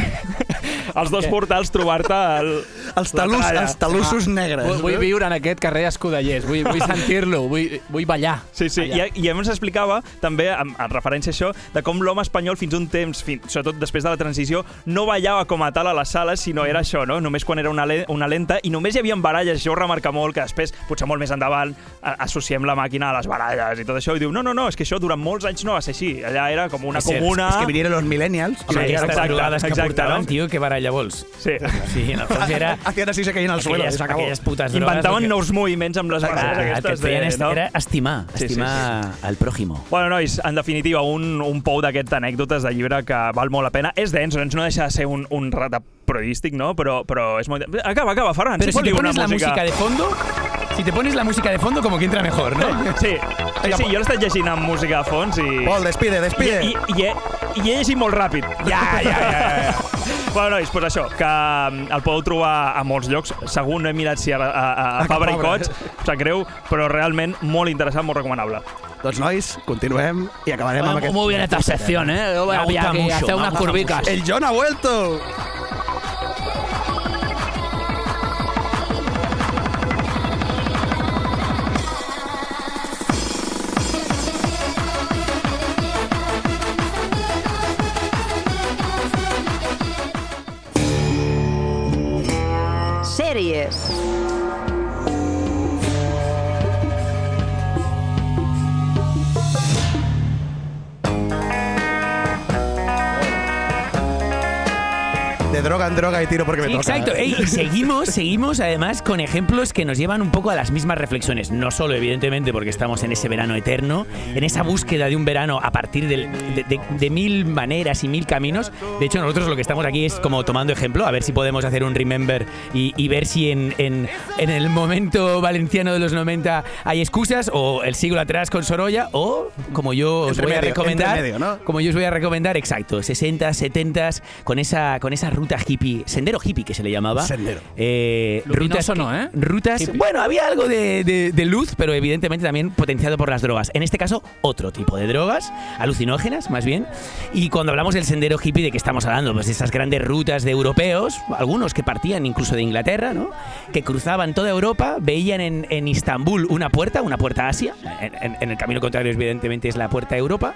Speaker 3: els dos portals trobar-te el,
Speaker 2: Els, talús,
Speaker 3: tralla.
Speaker 2: els talussos negres.
Speaker 4: Vull, vull viure en aquest carrer escudellers, vull, vull sentir-lo, vull, vull ballar.
Speaker 3: Sí, sí,
Speaker 4: allà.
Speaker 3: i, i a més explicava també, en, en referència a això, de com l'home espanyol fins un temps, fins, sobretot després de la transició, no ballava com a tal a les sales, sinó era això, no? només quan era una, le una lenta, i només hi havia baralles, ho remarca molt, que després, potser molt més endavant, a, associem la màquina a les baralles i tot això, i diu, no, no, no, és que això durant molts anys no va ser així, allà era com una
Speaker 5: cert,
Speaker 3: comuna...
Speaker 2: És que vinieron los millennials.
Speaker 3: Sí,
Speaker 5: aquestes
Speaker 3: exacte,
Speaker 5: que
Speaker 3: exacte,
Speaker 5: portaven,
Speaker 3: no?
Speaker 5: tio, que baralla vols.
Speaker 3: Sí.
Speaker 5: Sí, en el fons era...
Speaker 2: Hacían así, se caían al suelo se acabó.
Speaker 5: aquelles putes drogues...
Speaker 3: Inventaven
Speaker 5: que-
Speaker 3: nous moviments amb les baralles
Speaker 5: Ah, el que et
Speaker 3: aquestes.
Speaker 5: feien
Speaker 3: de,
Speaker 5: est-
Speaker 3: no?
Speaker 5: era estimar,
Speaker 3: Sí, sí,
Speaker 5: estimar el pròjimo.
Speaker 3: Bueno, nois, en definitiva, un, un pou d'aquestes anècdotes de llibre que val molt la pena. És dens, doncs no deixa de ser un, un rata periodístic, no? Però, però és molt... Acaba, acaba, Ferran.
Speaker 5: Pero si
Speaker 3: fot-li
Speaker 5: te pones la música de fondo, si te pones la música de fondo, como que entra mejor, ¿no?
Speaker 3: Sí, sí, sí, jo l'he estat llegint amb música de fons i...
Speaker 2: Pol, despide,
Speaker 3: I,
Speaker 2: despide.
Speaker 3: i, i, he, I he llegit molt ràpid.
Speaker 5: Ja, ja, ja, ja.
Speaker 3: Bueno, nois, doncs això, que mm, el podeu trobar a molts llocs. Segur no he mirat si a, a, a, a Fabra i. Cots, em sap greu, però realment molt interessant, molt recomanable.
Speaker 2: Doncs, nois, continuem i acabarem amb aquest...
Speaker 4: Muy bien esta sección, ¿eh? Yo voy a, voy a
Speaker 5: gusta
Speaker 4: que
Speaker 5: mucho,
Speaker 4: hacer
Speaker 5: me
Speaker 4: unas
Speaker 5: gusta
Speaker 4: curvicas.
Speaker 2: El John ha vuelto.
Speaker 1: séries.
Speaker 2: De droga en droga y tiro porque me
Speaker 5: Sí,
Speaker 2: toca.
Speaker 5: exacto. Ey, y seguimos, seguimos además con ejemplos que nos llevan un poco a las mismas reflexiones. No solo, evidentemente, porque estamos en ese verano eterno, en esa búsqueda de un verano a partir del- de, de- de mil maneras y mil caminos. De hecho, nosotros lo que estamos aquí es como tomando ejemplo, a ver si podemos hacer un remember y, y ver si en, en- en el momento valenciano de los 90 hay excusas, o el siglo atrás con Sorolla, o como yo os
Speaker 2: Entre
Speaker 5: voy a
Speaker 2: medio,
Speaker 5: recomendar,
Speaker 2: entre medio, ¿no?
Speaker 5: como yo os voy a recomendar, exacto, 60, 70 con esa, con esa ruta hippie, sendero hippie que se le llamaba.
Speaker 2: Sendero.
Speaker 5: Eh, rutas,
Speaker 4: no, ¿eh?
Speaker 5: Rutas,
Speaker 4: Hippie.
Speaker 5: bueno, había algo de, de- de luz, pero evidentemente también potenciado por las drogas. En este caso, otro tipo de drogas, alucinógenas más bien. Y cuando hablamos del sendero hippie, ¿de qué estamos hablando? Pues de esas grandes rutas de europeos, algunos que partían incluso de Inglaterra, ¿no? Que cruzaban toda Europa, veían en, en Istambul una puerta, una puerta a Asia, en, en- en el camino contrario evidentemente es la puerta a Europa,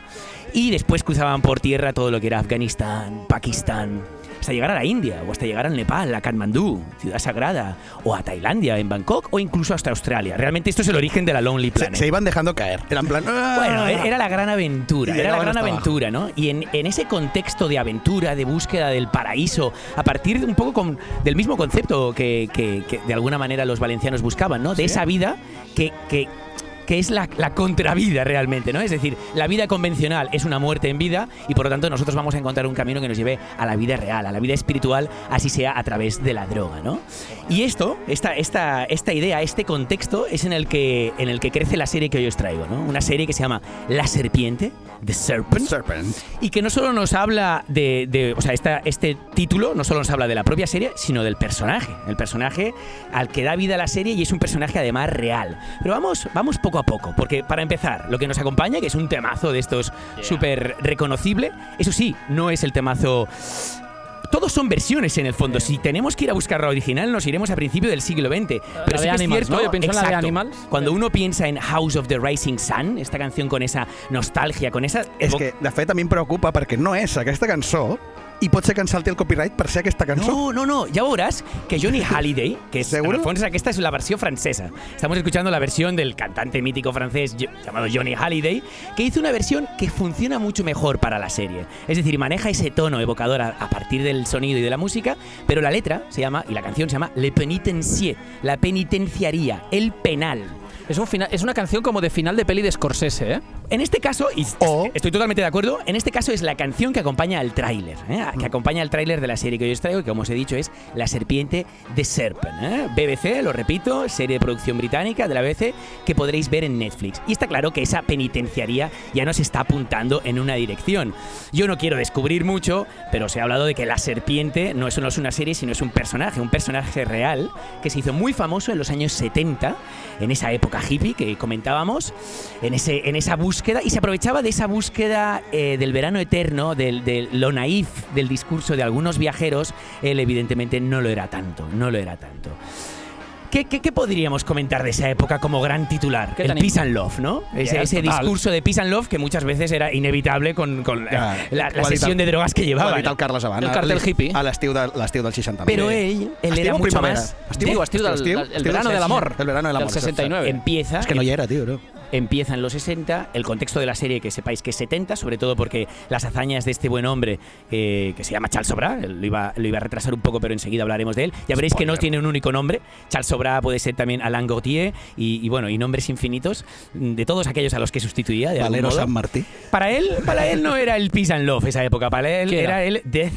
Speaker 5: y después cruzaban por tierra todo lo que era Afganistán, Pakistán, hasta llegar a la India, o hasta llegar al Nepal, a Katmandú, ciudad sagrada, o a Tailandia, en Bangkok, o incluso hasta Australia. Realmente esto es el origen de la Lonely
Speaker 2: Se,
Speaker 5: Planet.
Speaker 2: se iban dejando caer. Era en plan. "Ah".
Speaker 5: Bueno, e- era la gran aventura, era la gran aventura, ¿no? Y en, en ese contexto de aventura, de búsqueda del paraíso, a partir de un poco con, del mismo concepto que, que- que de alguna manera los valencianos buscaban, ¿no? De esa vida que, que, que es la, la contravida realmente, ¿no? Es decir, la vida convencional es una muerte en vida y por lo tanto nosotros vamos a encontrar un camino que nos lleve a la vida real, a la vida espiritual, así sea a través de la droga, ¿no? Y esto, esta, esta, esta idea, este contexto es en el, que, en el que crece la serie que hoy os traigo, ¿no? Una serie que se llama La Serpiente, The Serpent,
Speaker 2: Serpent.
Speaker 5: y que no solo nos habla de, de- o sea, esta- este título no solo nos habla de la propia serie, sino del personaje, el personaje al que da vida a la serie y es un personaje además real. Pero vamos, vamos poco a poco, porque para empezar, lo que nos acompaña, que es un temazo de estos súper reconocible, eso sí, no es el temazo todos son versiones en el fondo. Si tenemos que ir a buscar la original, nos iremos a principio del siglo XX. Pero
Speaker 4: La
Speaker 5: sí
Speaker 4: de
Speaker 5: que es cierto,
Speaker 4: ¿no? Yo pienso en la de
Speaker 5: exacto.
Speaker 4: Animals.
Speaker 5: Cuando uno piensa en House of the Rising Sun, esta canción con esa nostalgia, con esa
Speaker 2: És que, de fet, a mi em preocupa perquè no és aquesta cançó i pot ser que ens salti el copyright per ser aquesta cançó.
Speaker 5: No, no, no, ya verás que Johnny Halliday, que es,
Speaker 2: ¿Seguro?
Speaker 5: en el fondo, esta es la versión francesa. Estamos escuchando la versión del cantante mítico francés llamado Johnny Halliday, que hizo una versión que funciona mucho mejor para la serie. Es decir, maneja ese tono evocador a, a partir del sonido y de la música, pero la letra se llama, y la canción se llama Le Penitencier, la penitenciaría, el penal.
Speaker 4: Es, un final, es una canción como de final de peli de Scorsese, ¿eh?
Speaker 5: En este caso, y
Speaker 2: O-
Speaker 5: estoy totalmente de acuerdo, en este caso es la canción que acompaña al tráiler, ¿eh? que acompaña al tráiler de la serie que hoy os traigo, que como os he dicho es La Serpiente de Serpent. ¿eh? BBC, lo repito, serie de producción británica de la BBC que podréis ver en Netflix. Y está claro que esa penitenciaría ya nos está apuntando en una dirección. Yo no quiero descubrir mucho, pero se ha hablado de que La Serpiente no es, no es una serie, sino es un personaje, un personaje real que se hizo muy famoso en los años 70, en esa época hippie que comentábamos, en, ese, en esa búsqueda, y se aprovechaba de esa búsqueda eh, del verano eterno, del, de lo naif del discurso de algunos viajeros, él evidentemente no lo era tanto, no lo era tanto. ¿Qué, qué, qué podríamos comentar de esa época como gran titular?
Speaker 4: ¿Qué
Speaker 5: El? Peace and Love, ¿no? Ese,
Speaker 4: Yeah,
Speaker 5: ese
Speaker 4: total.
Speaker 5: discurso de Peace and Love que muchas veces era inevitable con, con la,
Speaker 2: Ja,
Speaker 5: la- la de drogas que
Speaker 2: dit el Carles abans.
Speaker 4: El cartel
Speaker 2: a-
Speaker 4: hippie.
Speaker 2: A l'estiu de, l'estiu del 69.
Speaker 5: Pero él, él
Speaker 2: Estiu
Speaker 5: era
Speaker 2: o
Speaker 5: mucho
Speaker 2: primavera?
Speaker 5: más...
Speaker 4: Estiu, estiu del-
Speaker 2: Estiu?
Speaker 4: el verano del amor.
Speaker 2: El verano del amor.
Speaker 4: Del 69.
Speaker 5: Empieza,
Speaker 2: És que no hi era, tio. No?
Speaker 5: Empieza en los 60. El contexto de la serie, que sepáis que es 70, sobre todo porque las hazañas de este buen hombre, eh, que se llama Charles Sobra, lo iba, lo iba a retrasar un poco, pero enseguida hablaremos de él. Ya veréis que no tiene un único nombre. Charles Sobra puede ser también Alain Gautier y, y bueno, y nombres infinitos de todos aquellos a los que sustituía. De
Speaker 2: Valero. San Martí.
Speaker 5: Para él, para él no era el peace and love esa época, para él era? el death,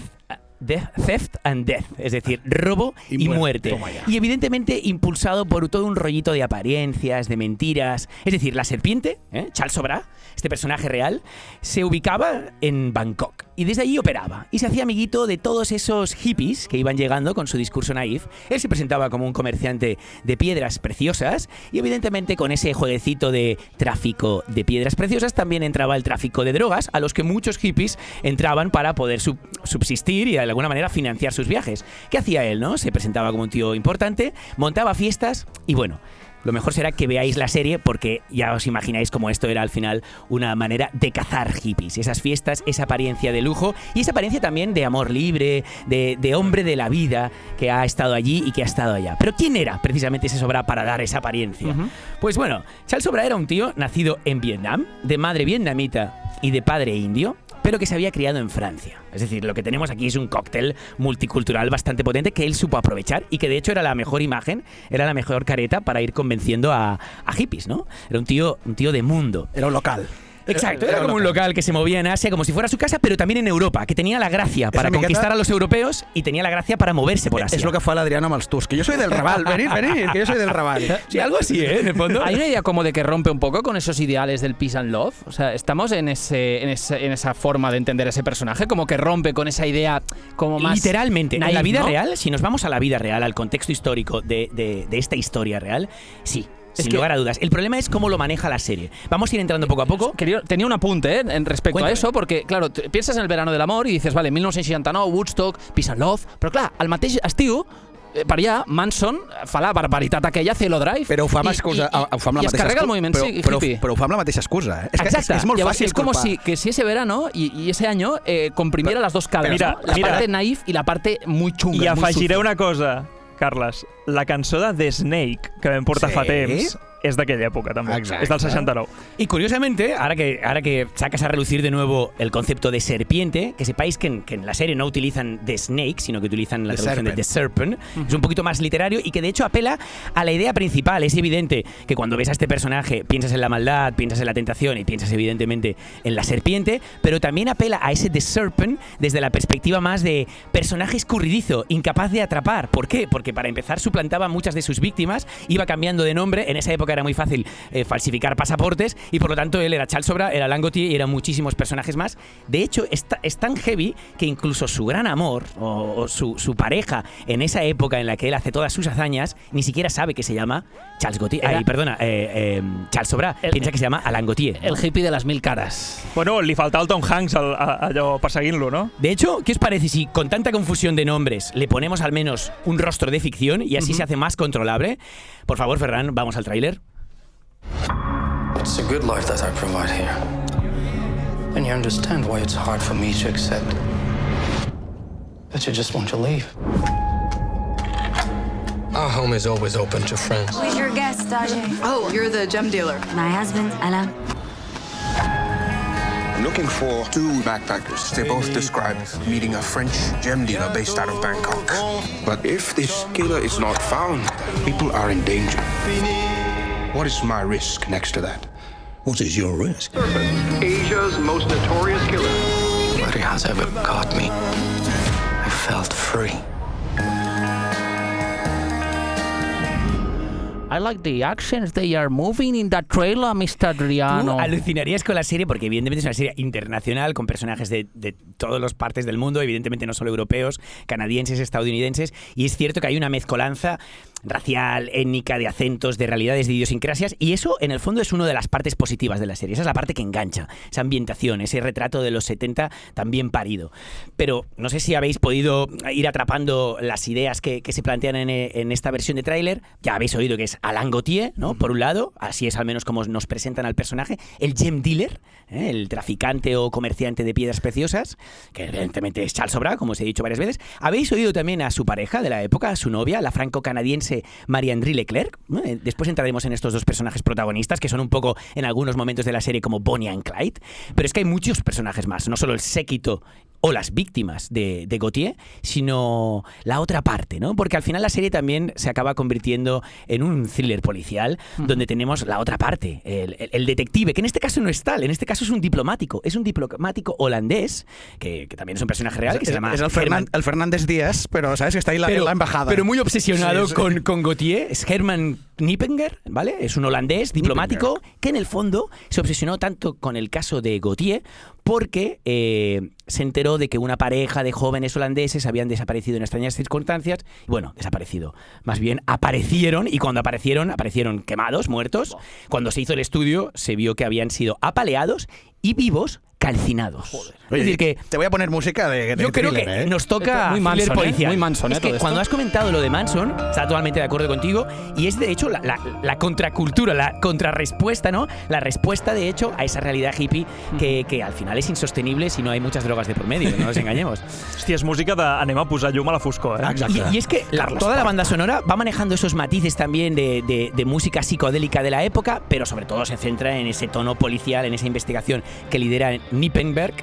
Speaker 5: death- theft and death, es decir, robo
Speaker 2: Y
Speaker 5: y,
Speaker 2: muerte.
Speaker 5: muerte. Y evidentemente impulsado por todo un rollito de apariencias, de mentiras. Es decir, la serpiente, ¿eh? Charles Sobra, este personaje real, se ubicaba en Bangkok y desde allí operaba y se hacía amiguito de todos esos hippies que iban llegando con su discurso naif. Él se presentaba como un comerciante de piedras preciosas y evidentemente con ese jueguecito de tráfico de piedras preciosas también entraba el tráfico de drogas a los que muchos hippies entraban para poder sub- subsistir y de alguna manera financiar sus viajes. ¿Qué hacía él, no? Se presentaba como un tío importante, montaba fiestas y bueno, lo mejor será que veáis la serie porque ya os imagináis cómo esto era al final una manera de cazar hippies. Esas fiestas, esa apariencia de lujo y esa apariencia también de amor libre, de, de hombre de la vida que ha estado allí y que ha estado allá. Pero ¿quién era precisamente ese Sobra para dar esa apariencia? Pues bueno, Charles Sobra era un tío nacido en Vietnam, de madre vietnamita y de padre indio. Pero que se había criado en Francia. Es decir, lo que tenemos aquí es un cóctel multicultural bastante potente que él supo aprovechar y que de hecho era la mejor imagen, era la mejor careta para ir convenciendo a, a hippies, ¿no? Era un tío, un tío de mundo.
Speaker 2: Era un local.
Speaker 5: Exacto, era como un local que se movía en Asia como si fuera su casa, pero también en Europa, que tenía la gracia para conquistar a los europeos y tenía la gracia para moverse por Asia.
Speaker 2: Es lo que fue l'Adriano amb els Tusk. Que yo soy del Raval. Venid, venid, que yo soy del Raval.
Speaker 5: Sí, algo así, ¿eh? En el fondo.
Speaker 4: Hay una idea como de que rompe un poco con esos ideales del peace and love. O sea, estamos en, ese, en, ese- en esa forma de entender ese personaje, como que rompe con esa idea como más.
Speaker 5: Literalmente, en la vida
Speaker 4: ¿no?
Speaker 5: real, si nos vamos a la vida real, al contexto histórico de, de- de esta historia real, sí,
Speaker 4: Es
Speaker 5: sin
Speaker 4: que-
Speaker 5: lugar a dudas. El problema es cómo lo maneja la serie. Vamos a ir entrando poco a poco.
Speaker 4: Quería- tenía un apunte ¿eh? en respecto
Speaker 5: Cuéntame.
Speaker 4: a eso, porque, claro, piensas en el verano del amor y dices, vale, 1969, Woodstock, Peace and Love, però clar, al mateix estiu, eh, per allà, Manson fa la barbaritat aquella, Cielo Drive.
Speaker 2: Però ho fa amb,
Speaker 4: i-
Speaker 2: excusa,
Speaker 4: i-
Speaker 2: ho fa amb la
Speaker 4: i es
Speaker 2: mateixa
Speaker 4: carrega el
Speaker 2: excusa.
Speaker 4: moviment
Speaker 2: però,
Speaker 4: sí,
Speaker 2: però,
Speaker 4: hippie.
Speaker 2: però ho fa amb la mateixa excusa. Eh? És, que
Speaker 4: Exacte.
Speaker 2: és, és molt
Speaker 4: Llavors,
Speaker 2: fàcil
Speaker 4: es como
Speaker 2: culpar.
Speaker 4: si, que si ese verano y, y ese año eh, comprimiera las dos caras,
Speaker 3: Mira,
Speaker 4: ¿no? la
Speaker 3: mira.
Speaker 4: parte naif y la parte muy chunga.
Speaker 3: I afegiré una cosa, Carles. La cançó de The Snake, que vam portar
Speaker 2: Sí?
Speaker 3: fa temps, és d'aquella època, també.
Speaker 2: Exacte.
Speaker 3: És del 69.
Speaker 5: Y curiosamente, ahora que, ahora que sacas a relucir de nuevo el concepto de serpiente, que sepáis que en, que en la serie no utilizan The Snake, sino que utilizan la
Speaker 2: The
Speaker 5: traducción de
Speaker 2: Serpent.
Speaker 5: The Serpent. Es un poquito más literario y que de hecho apela a la idea principal. Es evidente que cuando ves a este personaje piensas en la maldad, piensas en la tentación y piensas evidentemente en la serpiente, pero también apela a ese The Serpent desde la perspectiva más de personaje escurridizo, incapaz de atrapar. ¿Por qué? Porque para empezar suplantaba a muchas de sus víctimas, iba cambiando de nombre. En esa época era muy fácil eh, falsificar pasaportes y por lo tanto él era Charles Sobra, era Langotier y eran muchísimos personajes más. De hecho, es, es tan heavy que incluso su gran amor o, o su, su pareja en esa época en la que él hace todas sus hazañas ni siquiera sabe que se llama Charles Gautier.
Speaker 4: Era-
Speaker 5: Ay, perdona, eh, eh, Charles Sobra.
Speaker 4: El-
Speaker 5: piensa que se llama Alain Gautier.
Speaker 4: El hippie de las mil caras.
Speaker 3: Bueno, li faltava el Tom Hanks al, a, perseguint-lo, no?
Speaker 5: De hecho, ¿qué os parece si con tanta confusión de nombres le ponemos al menos un rostro de ficción y así se hace más controlable? Por favor, Ferran, vamos al tráiler.
Speaker 6: It's a good life that I provide here. And you understand why it's hard for me to accept that you just want to leave. Our home is always open to friends.
Speaker 7: Who's your guest, Ajay?
Speaker 8: Oh, you're the gem dealer.
Speaker 7: My husband, Alain.
Speaker 9: I'm looking for two backpackers. They both describe meeting a French gem dealer based out of Bangkok. But if this killer is not found, people are in danger. What is my risk next to that?
Speaker 10: What is your risk?
Speaker 11: Asia's most notorious killer.
Speaker 6: Nobody has ever caught me. I felt free.
Speaker 4: I like the actions they are moving in that trailer, Mr. Adriano.
Speaker 5: Tú alucinarías con la serie porque evidentemente es una serie internacional con personajes de, de todas las partes del mundo, evidentemente no solo europeos, canadienses, estadounidenses, y es cierto que hay una mezcolanza racial, étnica, de acentos, de realidades, de idiosincrasias, y eso en el fondo es una de las partes positivas de la serie, esa es la parte que engancha, esa ambientación, ese retrato de los 70 también parido. Pero no sé si habéis podido ir atrapando las ideas que, que se plantean en, en esta versión de tráiler, ya habéis oído que es Alain Gautier, ¿no? Por un lado, así es al menos como nos presentan al personaje, el gem dealer, ¿eh? el traficante o comerciante de piedras preciosas, que evidentemente es Charles Sobra, como os he dicho varias veces. Habéis oído también a su pareja de la época, a su novia, la franco-canadiense Marie-André Leclerc. Eh, Después entraremos en estos dos personajes protagonistas, que son un poco en algunos momentos de la serie como Bonnie and Clyde, pero es que hay muchos personajes más, no solo el séquito o las víctimas de, de Gautier, sino la otra parte, ¿no? Porque al final la serie también se acaba convirtiendo en un thriller policial donde tenemos la otra parte, el, el- el detective, que en este caso no es tal, en este caso es un diplomático, es un diplomático holandés, que, que también es un personaje real, que se
Speaker 2: es,
Speaker 5: llama
Speaker 2: es el, Fernan- el Fernández Díaz, pero sabes que está ahí la, en la embajada.
Speaker 5: pero muy obsesionado
Speaker 2: Sí, sí.
Speaker 5: Con, con Gautier, es Herman Knippenger, ¿vale? Es un holandés diplomático que en el fondo se obsesionó tanto con el caso de Gautier porque eh, se enteró de que una pareja de jóvenes holandeses habían desaparecido en extrañas circunstancias. Y bueno, desaparecido. Más bien aparecieron y cuando aparecieron, aparecieron quemados, muertos. Cuando se hizo el estudio, se vio que habían sido apaleados y vivos calcinados.
Speaker 2: Oye,
Speaker 5: es decir, que
Speaker 2: te voy a poner música de, de
Speaker 5: yo creo
Speaker 2: thriller,
Speaker 5: que
Speaker 2: ¿eh?
Speaker 5: nos toca
Speaker 4: Muy Manson, ¿eh?
Speaker 5: policial.
Speaker 4: Muy Manson, ¿eh?
Speaker 5: Es que cuando has comentado lo de Manson, está totalmente de acuerdo contigo y es de hecho la, la- la contracultura, la contrarrespuesta, ¿no? La respuesta de hecho a esa realidad hippie que, que al final es insostenible si no hay muchas drogas de por medio, no nos engañemos.
Speaker 3: Hòstia, és música de anem a posar llum a la foscor, eh?
Speaker 2: Exacte.
Speaker 5: Y, y es que la- toda la banda sonora va manejando esos matices también de, de- de música psicodélica de la época, pero sobre todo se centra en ese tono policial, en esa investigación que lidera Nippenberg,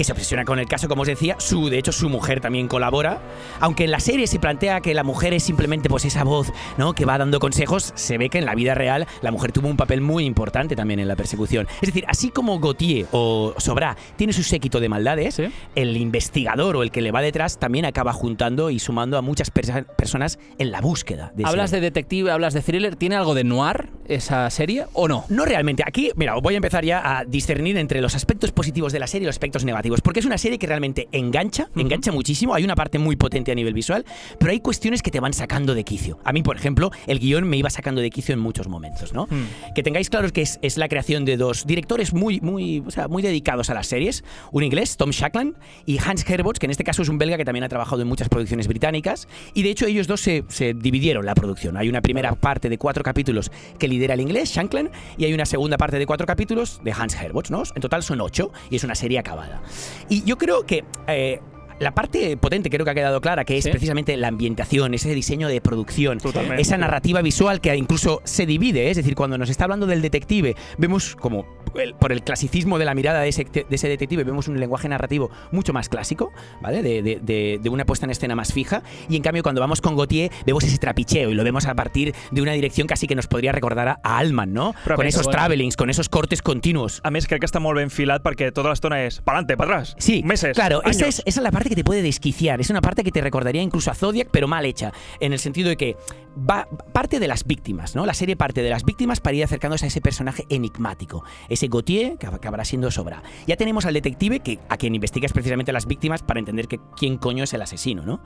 Speaker 5: que se obsesiona con el caso, como os decía. Su, de hecho, su mujer también colabora. Aunque en la serie se plantea que la mujer es simplemente pues esa voz ¿no? que va dando consejos, se ve que en la vida real la mujer tuvo un papel muy importante también en la persecución. Es decir, así como Gautier o Sobra tiene su séquito de maldades,
Speaker 4: Sí.
Speaker 5: el investigador o el que le va detrás también acaba juntando y sumando a muchas personas en la búsqueda. De
Speaker 4: Hablas de detective, hablas de thriller. ¿Tiene algo de noir esa serie o no?
Speaker 5: No realmente. Aquí, mira, voy a empezar ya a discernir entre los aspectos positivos de la serie y los aspectos negativos. Porque es una serie que realmente engancha, engancha muchísimo. Hay una parte muy potente a nivel visual, pero hay cuestiones que te van sacando de quicio. A mí, por ejemplo, el guion me iba sacando de quicio en muchos momentos, ¿no? Que tengáis claro que es, es la creación de dos directores muy, muy, o sea, muy dedicados a las series. Un inglés, Tom Shackland, y Hans Herbots, que en este caso es un belga que también ha trabajado en muchas producciones británicas. Y de hecho ellos dos se, se dividieron la producción. Hay una primera parte de cuatro capítulos que lidera el inglés, Shankland, y hay una segunda parte de cuatro capítulos de Hans Herbots, ¿no? En total son ocho y es una serie acabada. Y yo creo que... eh, la parte potente creo que ha quedado clara, que es
Speaker 4: Sí.
Speaker 5: precisamente la ambientación, ese diseño de producción,
Speaker 3: Totalmente.
Speaker 5: esa narrativa visual que incluso se divide, ¿eh? es decir, cuando nos está hablando del detective, vemos como el- por el clasicismo de la mirada de ese, de ese detective, vemos un lenguaje narrativo mucho más clásico, ¿vale? De, de- de- de una puesta en escena más fija, y en cambio cuando vamos con Gautier vemos ese trapicheo y lo vemos a partir de una dirección casi que nos podría recordar a, a Altman, ¿no?
Speaker 3: Però
Speaker 5: con esos
Speaker 3: bueno.
Speaker 5: travelings, con esos cortes continuos.
Speaker 3: A més, crec que està molt ben filat perquè tota l'estona és pa'lante, pa atrás,
Speaker 5: Sí,
Speaker 3: meses,
Speaker 5: claro,
Speaker 3: años.
Speaker 5: esa es, esa es la parte que te puede desquiciar. Es una parte que te recordaría incluso a Zodiac, pero mal hecha. En el sentido de que va parte de las víctimas, ¿no? La serie parte de las víctimas para ir acercándose a ese personaje enigmático. Ese Gautier que acabará siendo Sobra. Ya tenemos al detective que a quien investigas precisamente las víctimas para entender que quién coño es el asesino, ¿no?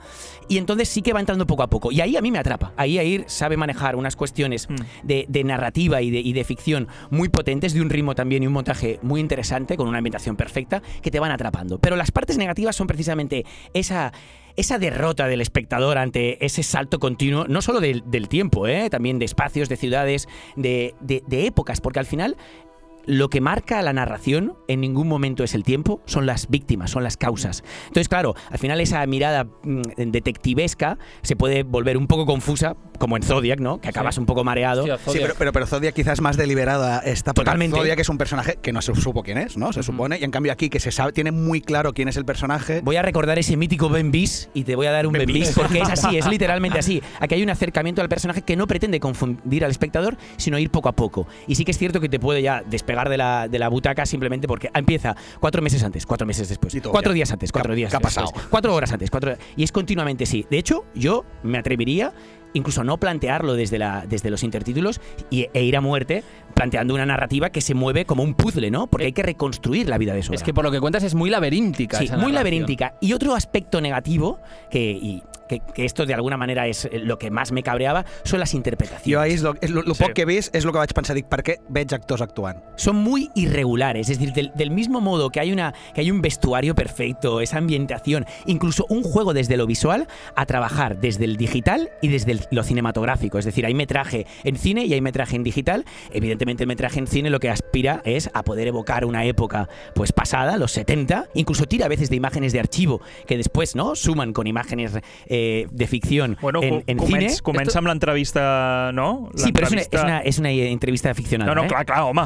Speaker 5: Y entonces sí que va entrando poco a poco. Y ahí a mí me atrapa. Ahí Air sabe manejar unas cuestiones
Speaker 3: Mm.
Speaker 5: de, de narrativa y de, y de ficción muy potentes, de un ritmo también y un montaje muy interesante, con una ambientación perfecta, que te van atrapando. Pero las partes negativas son precisamente esa, esa derrota del espectador ante ese salto continuo, no solo del, del tiempo, ¿eh? también de espacios, de ciudades, de, de- de épocas, porque al final lo que marca la narración en ningún momento es el tiempo, son las víctimas, son las causas. Entonces, claro, al final esa mirada mm, detectivesca se puede volver un poco confusa, como en Zodiac, ¿no? Que acabas un poco mareado.
Speaker 4: Hostia,
Speaker 2: Sí, pero, pero, pero Zodiac quizás más deliberada está. Porque
Speaker 5: Totalmente.
Speaker 2: Zodiac es un personaje que no se supo quién es, ¿no? Se supone. Y en cambio aquí, que se sabe, tiene muy claro quién es el personaje.
Speaker 5: Voy a recordar ese mítico Ben Bis y te voy a dar un Ben Bis porque es así, es literalmente así. Aquí hay un acercamiento al personaje que no pretende confundir al espectador, sino ir poco a poco. Y sí que es cierto que te puede ya despegar de la, de la butaca simplemente porque empieza cuatro meses antes, cuatro meses después,
Speaker 2: Y todo
Speaker 5: cuatro
Speaker 2: ya.
Speaker 5: días antes, cuatro
Speaker 2: ¿Qué-
Speaker 5: días
Speaker 2: qué ha
Speaker 5: después,
Speaker 2: pasado?
Speaker 5: cuatro horas antes, cuatro y es continuamente así. De hecho, yo me atrevería incluso no plantearlo desde, la, desde los intertítulos y, e ir a muerte planteando una narrativa que se mueve como un puzzle, ¿no? Porque hay que reconstruir la vida de Sora.
Speaker 4: Es que por lo que cuentas es muy laberíntica.
Speaker 5: Sí,
Speaker 4: esa
Speaker 5: muy laberíntica. Y otro aspecto negativo, que, y, que, que esto de alguna manera es lo que más me cabreaba, son las interpretaciones.
Speaker 2: Jo ahir, és lo, és lo, lo
Speaker 3: Sí.
Speaker 2: poc que vist és el que vaig pensar, dic, per què veig actors actuant?
Speaker 5: son muy irregulares. Es decir, del, del mismo modo que hay, una, que hay un vestuario perfecto, esa ambientación, incluso un juego desde lo visual a trabajar desde el digital y desde el- lo cinematográfico. Es decir, hay metraje en cine y hay metraje en digital. Evidentemente, el metraje en cine lo que aspira es a poder evocar una época pues pasada, los 70, incluso tira a veces de imágenes de archivo que después no suman con imágenes eh, de ficción
Speaker 3: Bueno,
Speaker 5: en, en
Speaker 3: començ,
Speaker 5: cine.
Speaker 3: comença amb l'entrevista, no?
Speaker 5: Sí, pero es una, es una- es una entrevista ficcionada.
Speaker 3: No, no,
Speaker 5: ¿eh?
Speaker 3: clar, clar, home.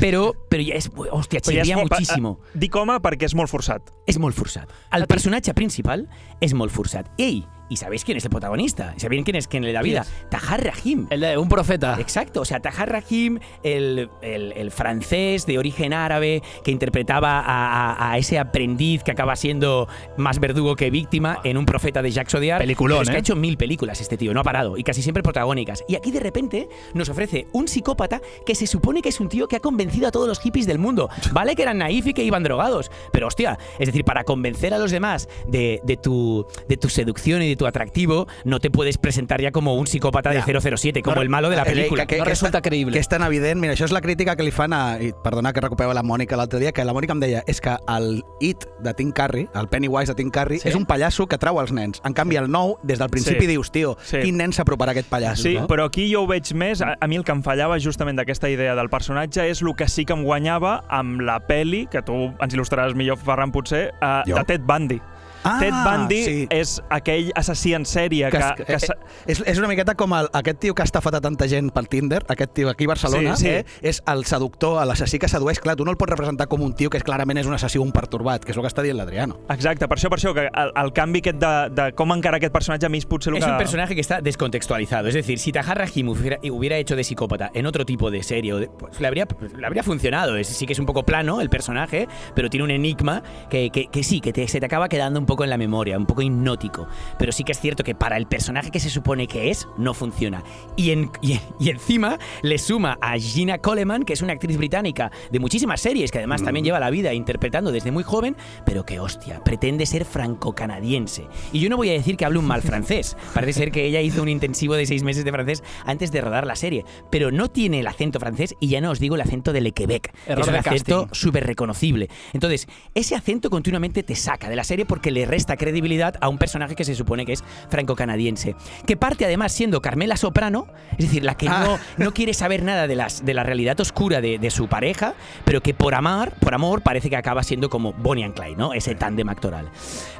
Speaker 5: Pero, pero ya es, hostia,
Speaker 3: Però ja és
Speaker 5: chirría
Speaker 3: molt-
Speaker 5: muchísimo.
Speaker 3: eh, Dic home perquè és molt forçat.
Speaker 5: es molt forçat. El personatge principal és molt forçat. Ell, y sabéis quién es el protagonista, sabéis quién es quien le da vida, Tahar Rahim.
Speaker 4: El de un profeta.
Speaker 5: Exacto, o sea, Tahar Rahim, el, el- el francés de origen árabe que interpretaba a, a- a ese aprendiz que acaba siendo más verdugo que víctima en un profeta de Jacques Odiar.
Speaker 3: Peliculón,
Speaker 5: es que
Speaker 3: ¿eh?
Speaker 5: ha hecho mil películas este tío, no ha parado, y casi siempre protagónicas. Y aquí de repente nos ofrece un psicópata que se supone que es un tío que ha convencido a todos los hippies del mundo. Vale que eran naif y que iban drogados, pero hostia, es decir, para convencer a los demás de, de tu, de tu seducción y de tu atractivo, no te puedes presentar ya como un psicópata de 007, como el malo de la
Speaker 2: Eh,
Speaker 5: película.
Speaker 2: que-
Speaker 4: No resulta
Speaker 2: és tan-
Speaker 4: creïble.
Speaker 2: Que és tan evident. Mira, això és la crítica que li fan a... I perdona que recuperava la Mònica l'altre dia, que la Mònica em deia és que el It de Tim Curry, el Pennywise de Tim Curry,
Speaker 4: Sí?
Speaker 2: és un pallasso que trau els nens. En canvi, el nou, des del principi
Speaker 3: Sí.
Speaker 2: dius, tio,
Speaker 3: Sí.
Speaker 2: quin nen s'aproparà a aquest pallasso?
Speaker 3: Sí,
Speaker 2: no?
Speaker 3: però aquí jo ho veig més. A, a mi el que em fallava justament d'aquesta idea del personatge és el que sí que em guanyava amb la peli, que tu ens il·lustraràs millor, Ferran, potser, uh,
Speaker 2: Jo?
Speaker 3: de Ted Bundy.
Speaker 2: Ah,
Speaker 3: Ted Bundy
Speaker 2: sí.
Speaker 3: és aquell assassí en sèrie que...
Speaker 2: que,
Speaker 3: que,
Speaker 2: que,
Speaker 3: sa-
Speaker 2: és, és una miqueta com el, aquest tio que ha estafat a tanta gent pel Tinder, aquest tio aquí a Barcelona,
Speaker 3: Sí, sí.
Speaker 2: Eh, és el seductor, l'assassí que sedueix. Clar, tu no el pots representar com un tio que és, clarament és un assassí un pertorbat, que és el que està dient l'Adriano.
Speaker 3: Exacte, per això, per això, que el, el canvi aquest de, de com encara aquest personatge a mi és potser el
Speaker 5: Es
Speaker 3: que...
Speaker 5: un personaje que está descontextualizado. Es decir, si Tahar Rahim hubiera, hubiera hecho de psicópata en otro tipo de serie, de- pues le, habría, le habría funcionado. Es, sí que es un poco plano el personaje, pero tiene un enigma que, que- que sí, que te- se te acaba quedando un poco en la memoria, un poco hipnótico. Pero sí que es cierto que para el personaje que se supone que es, no funciona. Y, en- y- y encima le suma a Gina Coleman, que es una actriz británica de muchísimas series, que además también lleva la vida interpretando desde muy joven, pero que hostia, pretende ser franco-canadiense. Y yo no voy a decir que hable un mal francés. Parece ser que ella hizo un intensivo de seis meses de francés antes de rodar la serie. Pero no tiene el acento francés y ya no os digo el acento de Le Quebec. que
Speaker 4: Error
Speaker 5: es un acento súper reconocible. Entonces, ese acento continuamente te saca de la serie porque le resta credibilidad a un personaje que se supone que es franco-canadiense. Que parte además siendo Carmela Soprano, es decir, la que no, no quiere saber nada de, las, de la realidad oscura de, de su pareja, pero que por amar, por amor, parece que acaba siendo como Bonnie and Clyde, ¿no? Ese tándem actoral.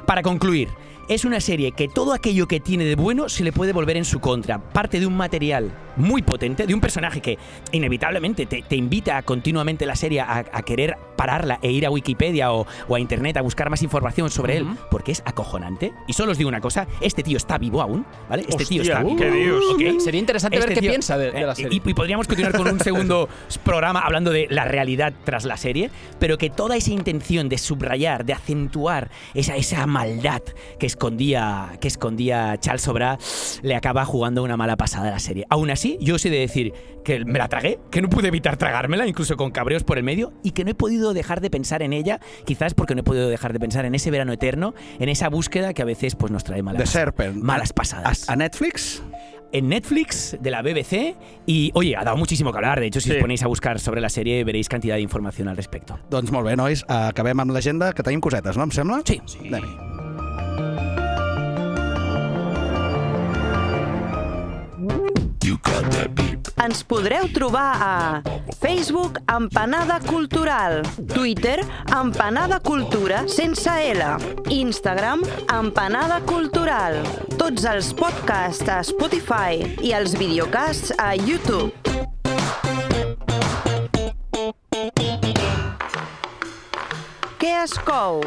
Speaker 5: Para concluir, es una serie que todo aquello que tiene de bueno se le puede volver en su contra. Parte de un material muy potente, de un personaje que inevitablemente te, te invita continuamente la serie a, a querer pararla e ir a Wikipedia o, o a Internet a buscar más información sobre él, porque es acojonante. Y solo os digo una cosa, este tío está vivo aún, ¿vale? Este tío está vivo.
Speaker 3: ¿qué dios?
Speaker 4: Sería interesante ver qué piensa de- de la
Speaker 5: eh,
Speaker 4: serie.
Speaker 5: Y, y podríamos continuar con un segundo programa hablando de la realidad tras la serie, pero que toda esa intención de subrayar, de acentuar esa, esa maldad que escondía, que escondía Charles Sobra, le acaba jugando una mala pasada a la serie. Aún así, yo sé de decir que me la tragué, que no pude evitar tragármela, incluso con cabreos por el medio, y que no he podido dejar de pensar en ella, quizás porque no he podido dejar de pensar en ese verano eterno, en esa búsqueda que a veces pues, nos trae malas,
Speaker 2: The Serpent.
Speaker 5: malas pasadas
Speaker 2: A, a Netflix?
Speaker 5: en Netflix de la BBC y oye, ha dado muchísimo que hablar. De hecho, si
Speaker 3: Sí.
Speaker 5: os ponéis a buscar sobre la serie veréis cantidad de información al respecto.
Speaker 2: Doncs molt bé, nois, acabem amb l'agenda, que tenim cosetes, no em sembla?
Speaker 5: Sí.
Speaker 2: Anem-hi.
Speaker 1: Ens podreu trobar a Facebook Empanada Cultural, Twitter Empanada Cultura sense L, Instagram Empanada Cultural, tots els podcasts a Spotify i els videocasts a YouTube. Què es cou?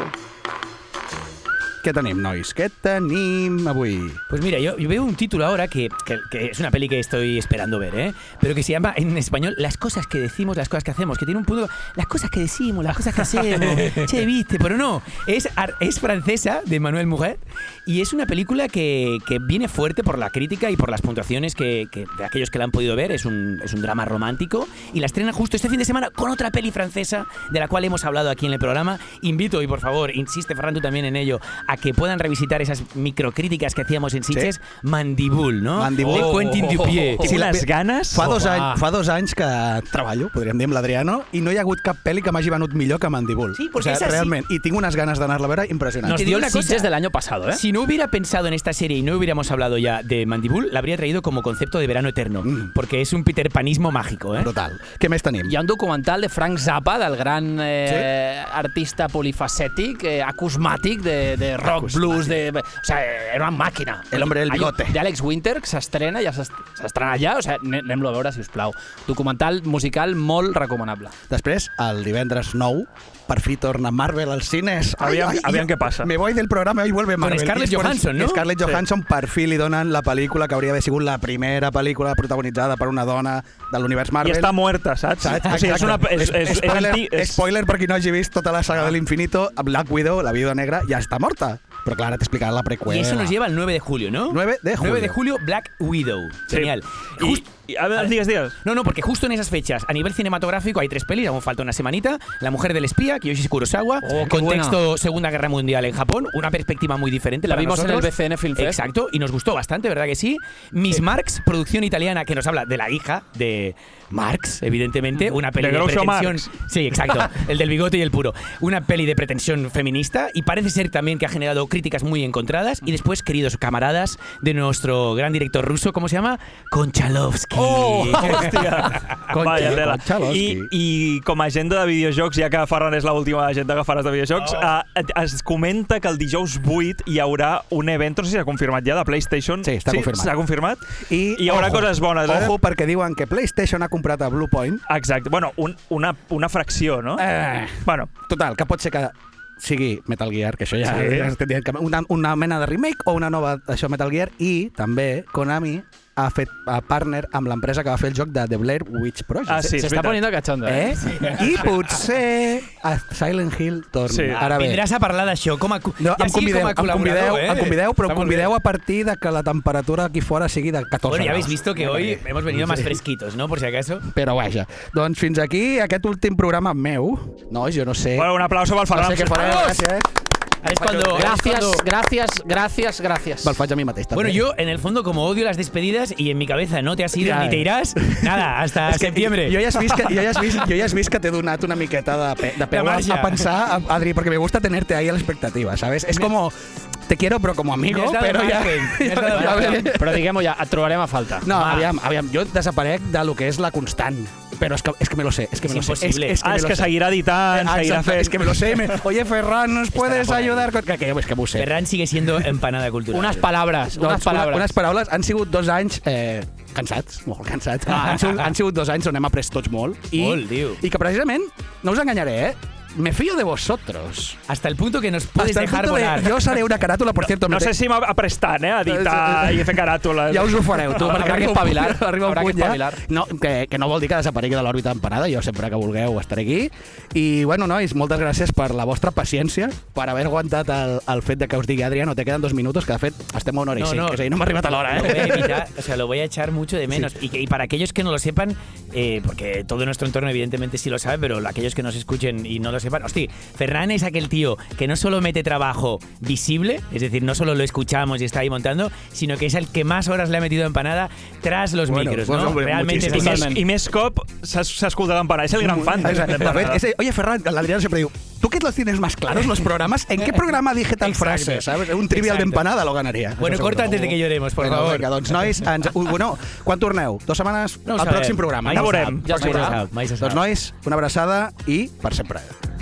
Speaker 2: Què tenim, nois? Què tenim avui?
Speaker 5: Pues mira, yo, yo veo un título ahora que, que- que es una peli que estoy esperando ver, ¿eh? pero que se llama en español Las cosas que decimos, las cosas que hacemos, que tiene un punto, las cosas que decimos, las cosas que hacemos, che, viste, pero no, es, es francesa de Manuel Mujer y es una película que, que viene fuerte por la crítica y por las puntuaciones que, que de aquellos que la han podido ver, es un, es un drama romántico y la estrena justo este fin de semana con otra peli francesa de la cual hemos hablado aquí en el programa. Invito y por favor, insiste Ferran tú también en ello, a que puedan revisitar esas microcríticas que hacíamos en Sitges, Mandibul, ¿no?
Speaker 2: Mandibul.
Speaker 5: De Quentin Dupieux.
Speaker 3: Tinc
Speaker 2: Sí, la-
Speaker 3: unes ganes...
Speaker 2: Fa dos, anys, fa dos anys que treballo, podríem dir, amb l'Adriano, i no hi ha hagut cap pel·li que m'hagi venut millor que Mandibul.
Speaker 5: Sí, porque
Speaker 2: o
Speaker 5: es
Speaker 2: sea,
Speaker 5: así.
Speaker 2: realment. I tinc unes ganes d'anar-la a veure impressionants.
Speaker 4: Nos
Speaker 5: Te
Speaker 4: dio el
Speaker 5: una cosa.
Speaker 4: Sitges del año pasado, ¿eh?
Speaker 5: Si no hubiera pensado en esta serie y no hubiéramos hablado ya de Mandibul, la habría traído como concepto de verano eterno,
Speaker 2: Mm.
Speaker 5: porque es un Peter Panismo mágico, ¿eh?
Speaker 2: Brutal. Què més tenim?
Speaker 4: Hi ha un documental de Frank Zappa, del gran eh, artista polifacètic, eh, acusmàtic, de, de rock, blues, de... O sea, era una màquina.
Speaker 2: El hombre del bigote.
Speaker 4: D'Àlex Winter, que s'estrena, ja s'est- s'estrena ja, o sea, ane- anem-lo a veure, si us plau. Documental musical molt recomanable.
Speaker 2: Després, el divendres 9, per fi torna Marvel als cines.
Speaker 3: Aviam- aviam què passa.
Speaker 2: Me voy del programa y vuelve Marvel.
Speaker 5: Scarlett
Speaker 2: I és por-
Speaker 5: Johansson, no?
Speaker 2: Scarlett Johansson per fi li donen la pel·lícula que hauria d'haver sigut la primera pel·lícula protagonitzada per una dona de l'univers
Speaker 3: I
Speaker 2: Marvel.
Speaker 3: està muerta, saps?
Speaker 2: Saps?
Speaker 3: O sigui, és una... És, és, és,
Speaker 2: spoiler,
Speaker 3: anti- és,
Speaker 2: spoiler per qui no hagi vist tota la saga de l'infinito, Black Widow, la viuda negra, ja està morta. Però clar, ara t'explicarà la preqüela.
Speaker 5: Y eso nos lleva al 9 de julio, ¿no?
Speaker 2: 9 de julio.
Speaker 5: 9 de julio, Black Widow.
Speaker 3: Sí.
Speaker 5: Genial.
Speaker 3: I,
Speaker 5: Just-
Speaker 3: i, a veure, digues, digues.
Speaker 5: No, no, porque justo en esas fechas, a nivel cinematográfico, hay tres pelis, aún falta una semanita. La mujer del espía, Kiyoshi Kurosawa.
Speaker 4: Oh,
Speaker 5: contexto Segunda Guerra Mundial en Japón. Una perspectiva muy diferente
Speaker 4: La
Speaker 5: para
Speaker 4: vimos en el. BCN Film Fest.
Speaker 5: Exacto, y nos gustó bastante, ¿verdad que sí? Miss Marx, producción italiana que nos habla de la hija de Marx, evidentemente. Una peli
Speaker 3: De
Speaker 5: pretensión.
Speaker 3: Marx.
Speaker 5: Sí, exacto. el del bigote y el puro. Una peli de pretensión feminista y parece ser también que ha generado críticas muy encontradas. Y después, queridos camaradas de nuestro gran director ruso, ¿cómo se llama? Konchalovsky. Oh!
Speaker 3: Hòstia, vaya tela. I. I com a agenda de videojocs, ja que Ferran és l'última agenda que faràs de videojocs, oh. uh, es comenta que el dijous 8 hi haurà un event, no sé si s'ha confirmat ja, de PlayStation.
Speaker 2: Sí, està confirmat.
Speaker 3: S'ha confirmat?
Speaker 2: I,
Speaker 3: I hi haurà
Speaker 2: ojo,
Speaker 3: coses bones, eh?
Speaker 2: Ojo, perquè diuen que PlayStation ha comprat a Bluepoint.
Speaker 3: Exacte. Bueno, un, una, una fracció, no?
Speaker 2: Eh,
Speaker 3: Bueno,
Speaker 2: total, que pot ser que sigui Metal Gear, que això ja,
Speaker 3: Sí.
Speaker 2: ja estem dient una, una mena de remake o una nova això Metal Gear i també Konami ha fet a partner amb l'empresa que va fer el joc de The Blair Witch Project.
Speaker 3: Ah, sí, és
Speaker 4: Se está
Speaker 3: veritat.
Speaker 4: poniendo cachondo,
Speaker 2: Eh?
Speaker 4: eh?
Speaker 2: I potser a Silent Hill torni.
Speaker 3: Sí.
Speaker 2: Ara bé,
Speaker 5: Vindràs a parlar d'això com a,
Speaker 2: no,
Speaker 5: ja
Speaker 2: em convideu,
Speaker 5: com a
Speaker 2: em convideu,
Speaker 5: col·laborador, eh?
Speaker 2: em convideu, però em convideu a partir de que la temperatura aquí fora sigui de 14
Speaker 5: Bueno, ya habéis visto que hoy hemos venido más fresquitos, ¿no? Por si acaso.
Speaker 2: Però vaja, doncs fins aquí aquest últim programa meu. Nois, jo no sé.
Speaker 3: bueno un aplauso pel
Speaker 2: no
Speaker 3: Ferran.
Speaker 2: sé què farem, gràcies.
Speaker 5: Es cuando, es
Speaker 4: Gracias,
Speaker 5: cuando-
Speaker 4: gracias, gracias, gracias.
Speaker 2: Me'l faig a mi mateix, també.
Speaker 5: Bueno, yo en el fondo como odio las despedidas y en mi cabeza no te has ido
Speaker 2: Ya,
Speaker 5: ni te irás, nada, hasta
Speaker 2: És que
Speaker 5: septiembre.
Speaker 2: Jo ja has vist que, jo ja has vist, jo ja has vist que t'he donat una miqueta de, pe, de peu a, a pensar, a- Adri, porque me gusta tenerte ahí a la expectativa, ¿sabes? Es como, te quiero, però como amigo,
Speaker 5: Me has dado
Speaker 2: però ja... ja ve-
Speaker 4: Però diguem-ho ja, et trobarem a falta.
Speaker 2: No,
Speaker 5: Va.
Speaker 2: aviam, aviam, jo desaparec de lo que és la constant. Però és que, és que me lo sé, és que me lo sé. És, és que
Speaker 3: Ah,
Speaker 2: lo
Speaker 3: que
Speaker 2: Ah,
Speaker 3: seguirà
Speaker 2: exacte,
Speaker 3: fent...
Speaker 2: és que me lo sé. Me, Oye, Ferran, ¿nos puedes ayudar? Con... Que, que, és que m'ho sé.
Speaker 5: Ferran sigue siendo empanada cultural.
Speaker 4: Unes palabres, unes
Speaker 2: Doncs,
Speaker 4: palabres.
Speaker 2: Unes paraules. Han sigut dos anys eh, cansats, molt cansats. Ah, han, sigut, han sigut dos anys on hem après tots molt. I,
Speaker 5: Molt, tio.
Speaker 2: I que precisament, no us enganyaré, eh? Me fío de vosotros.
Speaker 5: Hasta el punto que nos puedes
Speaker 2: Hasta el
Speaker 5: dejar
Speaker 2: punto de-
Speaker 5: volar.
Speaker 2: jo seré una caràtula, per cierto.
Speaker 3: No sé
Speaker 2: te-
Speaker 3: si m'ha prestant, eh, a editar i a fer caràtules.
Speaker 2: Ja us ho fareu, tu,
Speaker 4: Haurà
Speaker 2: perquè
Speaker 4: que
Speaker 2: arriba un
Speaker 4: espavilar,
Speaker 2: arriba un
Speaker 4: haurà que
Speaker 2: punt ja.
Speaker 4: espavilar.
Speaker 2: No, que, que no vol dir que desaparegui de l'òrbita empanada, jo sempre que vulgueu estaré aquí. I, bueno, nois, moltes gràcies per la vostra paciència, per haver aguantat el, el fet de que us digui, Adrià, no te queden dos minutos, que de fet estem a una hora i
Speaker 5: No,
Speaker 2: cinc,
Speaker 5: no.
Speaker 2: és a dir, no m'ha arribat a l'hora,
Speaker 5: Lo voy a
Speaker 2: eh?
Speaker 5: evitar, o sea, lo voy a echar mucho de menos. Y, que- y para aquellos que no lo sepan, eh, porque todo nuestro entorno evidentemente sí lo sabe, pero aquellos que nos escuchen y no lo sepan. Hostia, Ferran es aquel tío que no solo mete trabajo visible, es decir, no solo lo escuchamos y está ahí montando, sino que es el que más horas le ha metido empanada tras los
Speaker 2: bueno,
Speaker 5: micros,
Speaker 2: pues,
Speaker 5: ¿no?
Speaker 2: Hombre,
Speaker 5: Realmente es
Speaker 3: I, I més el gran fan.
Speaker 2: Oye, Ferran, l'Adrián siempre digo, tú que los tienes más claros los programas, ¿en qué programa dije tal frase? Un trivial d'empanada lo ganaría.
Speaker 5: Bueno, corta antes de que lloremos, por favor.
Speaker 2: Doncs, nois, ens, bueno, quan torneu? Dos setmanes?
Speaker 5: No
Speaker 2: al programa.
Speaker 3: Ja veurem.
Speaker 4: Ja,
Speaker 2: ja, ja, ja, ja,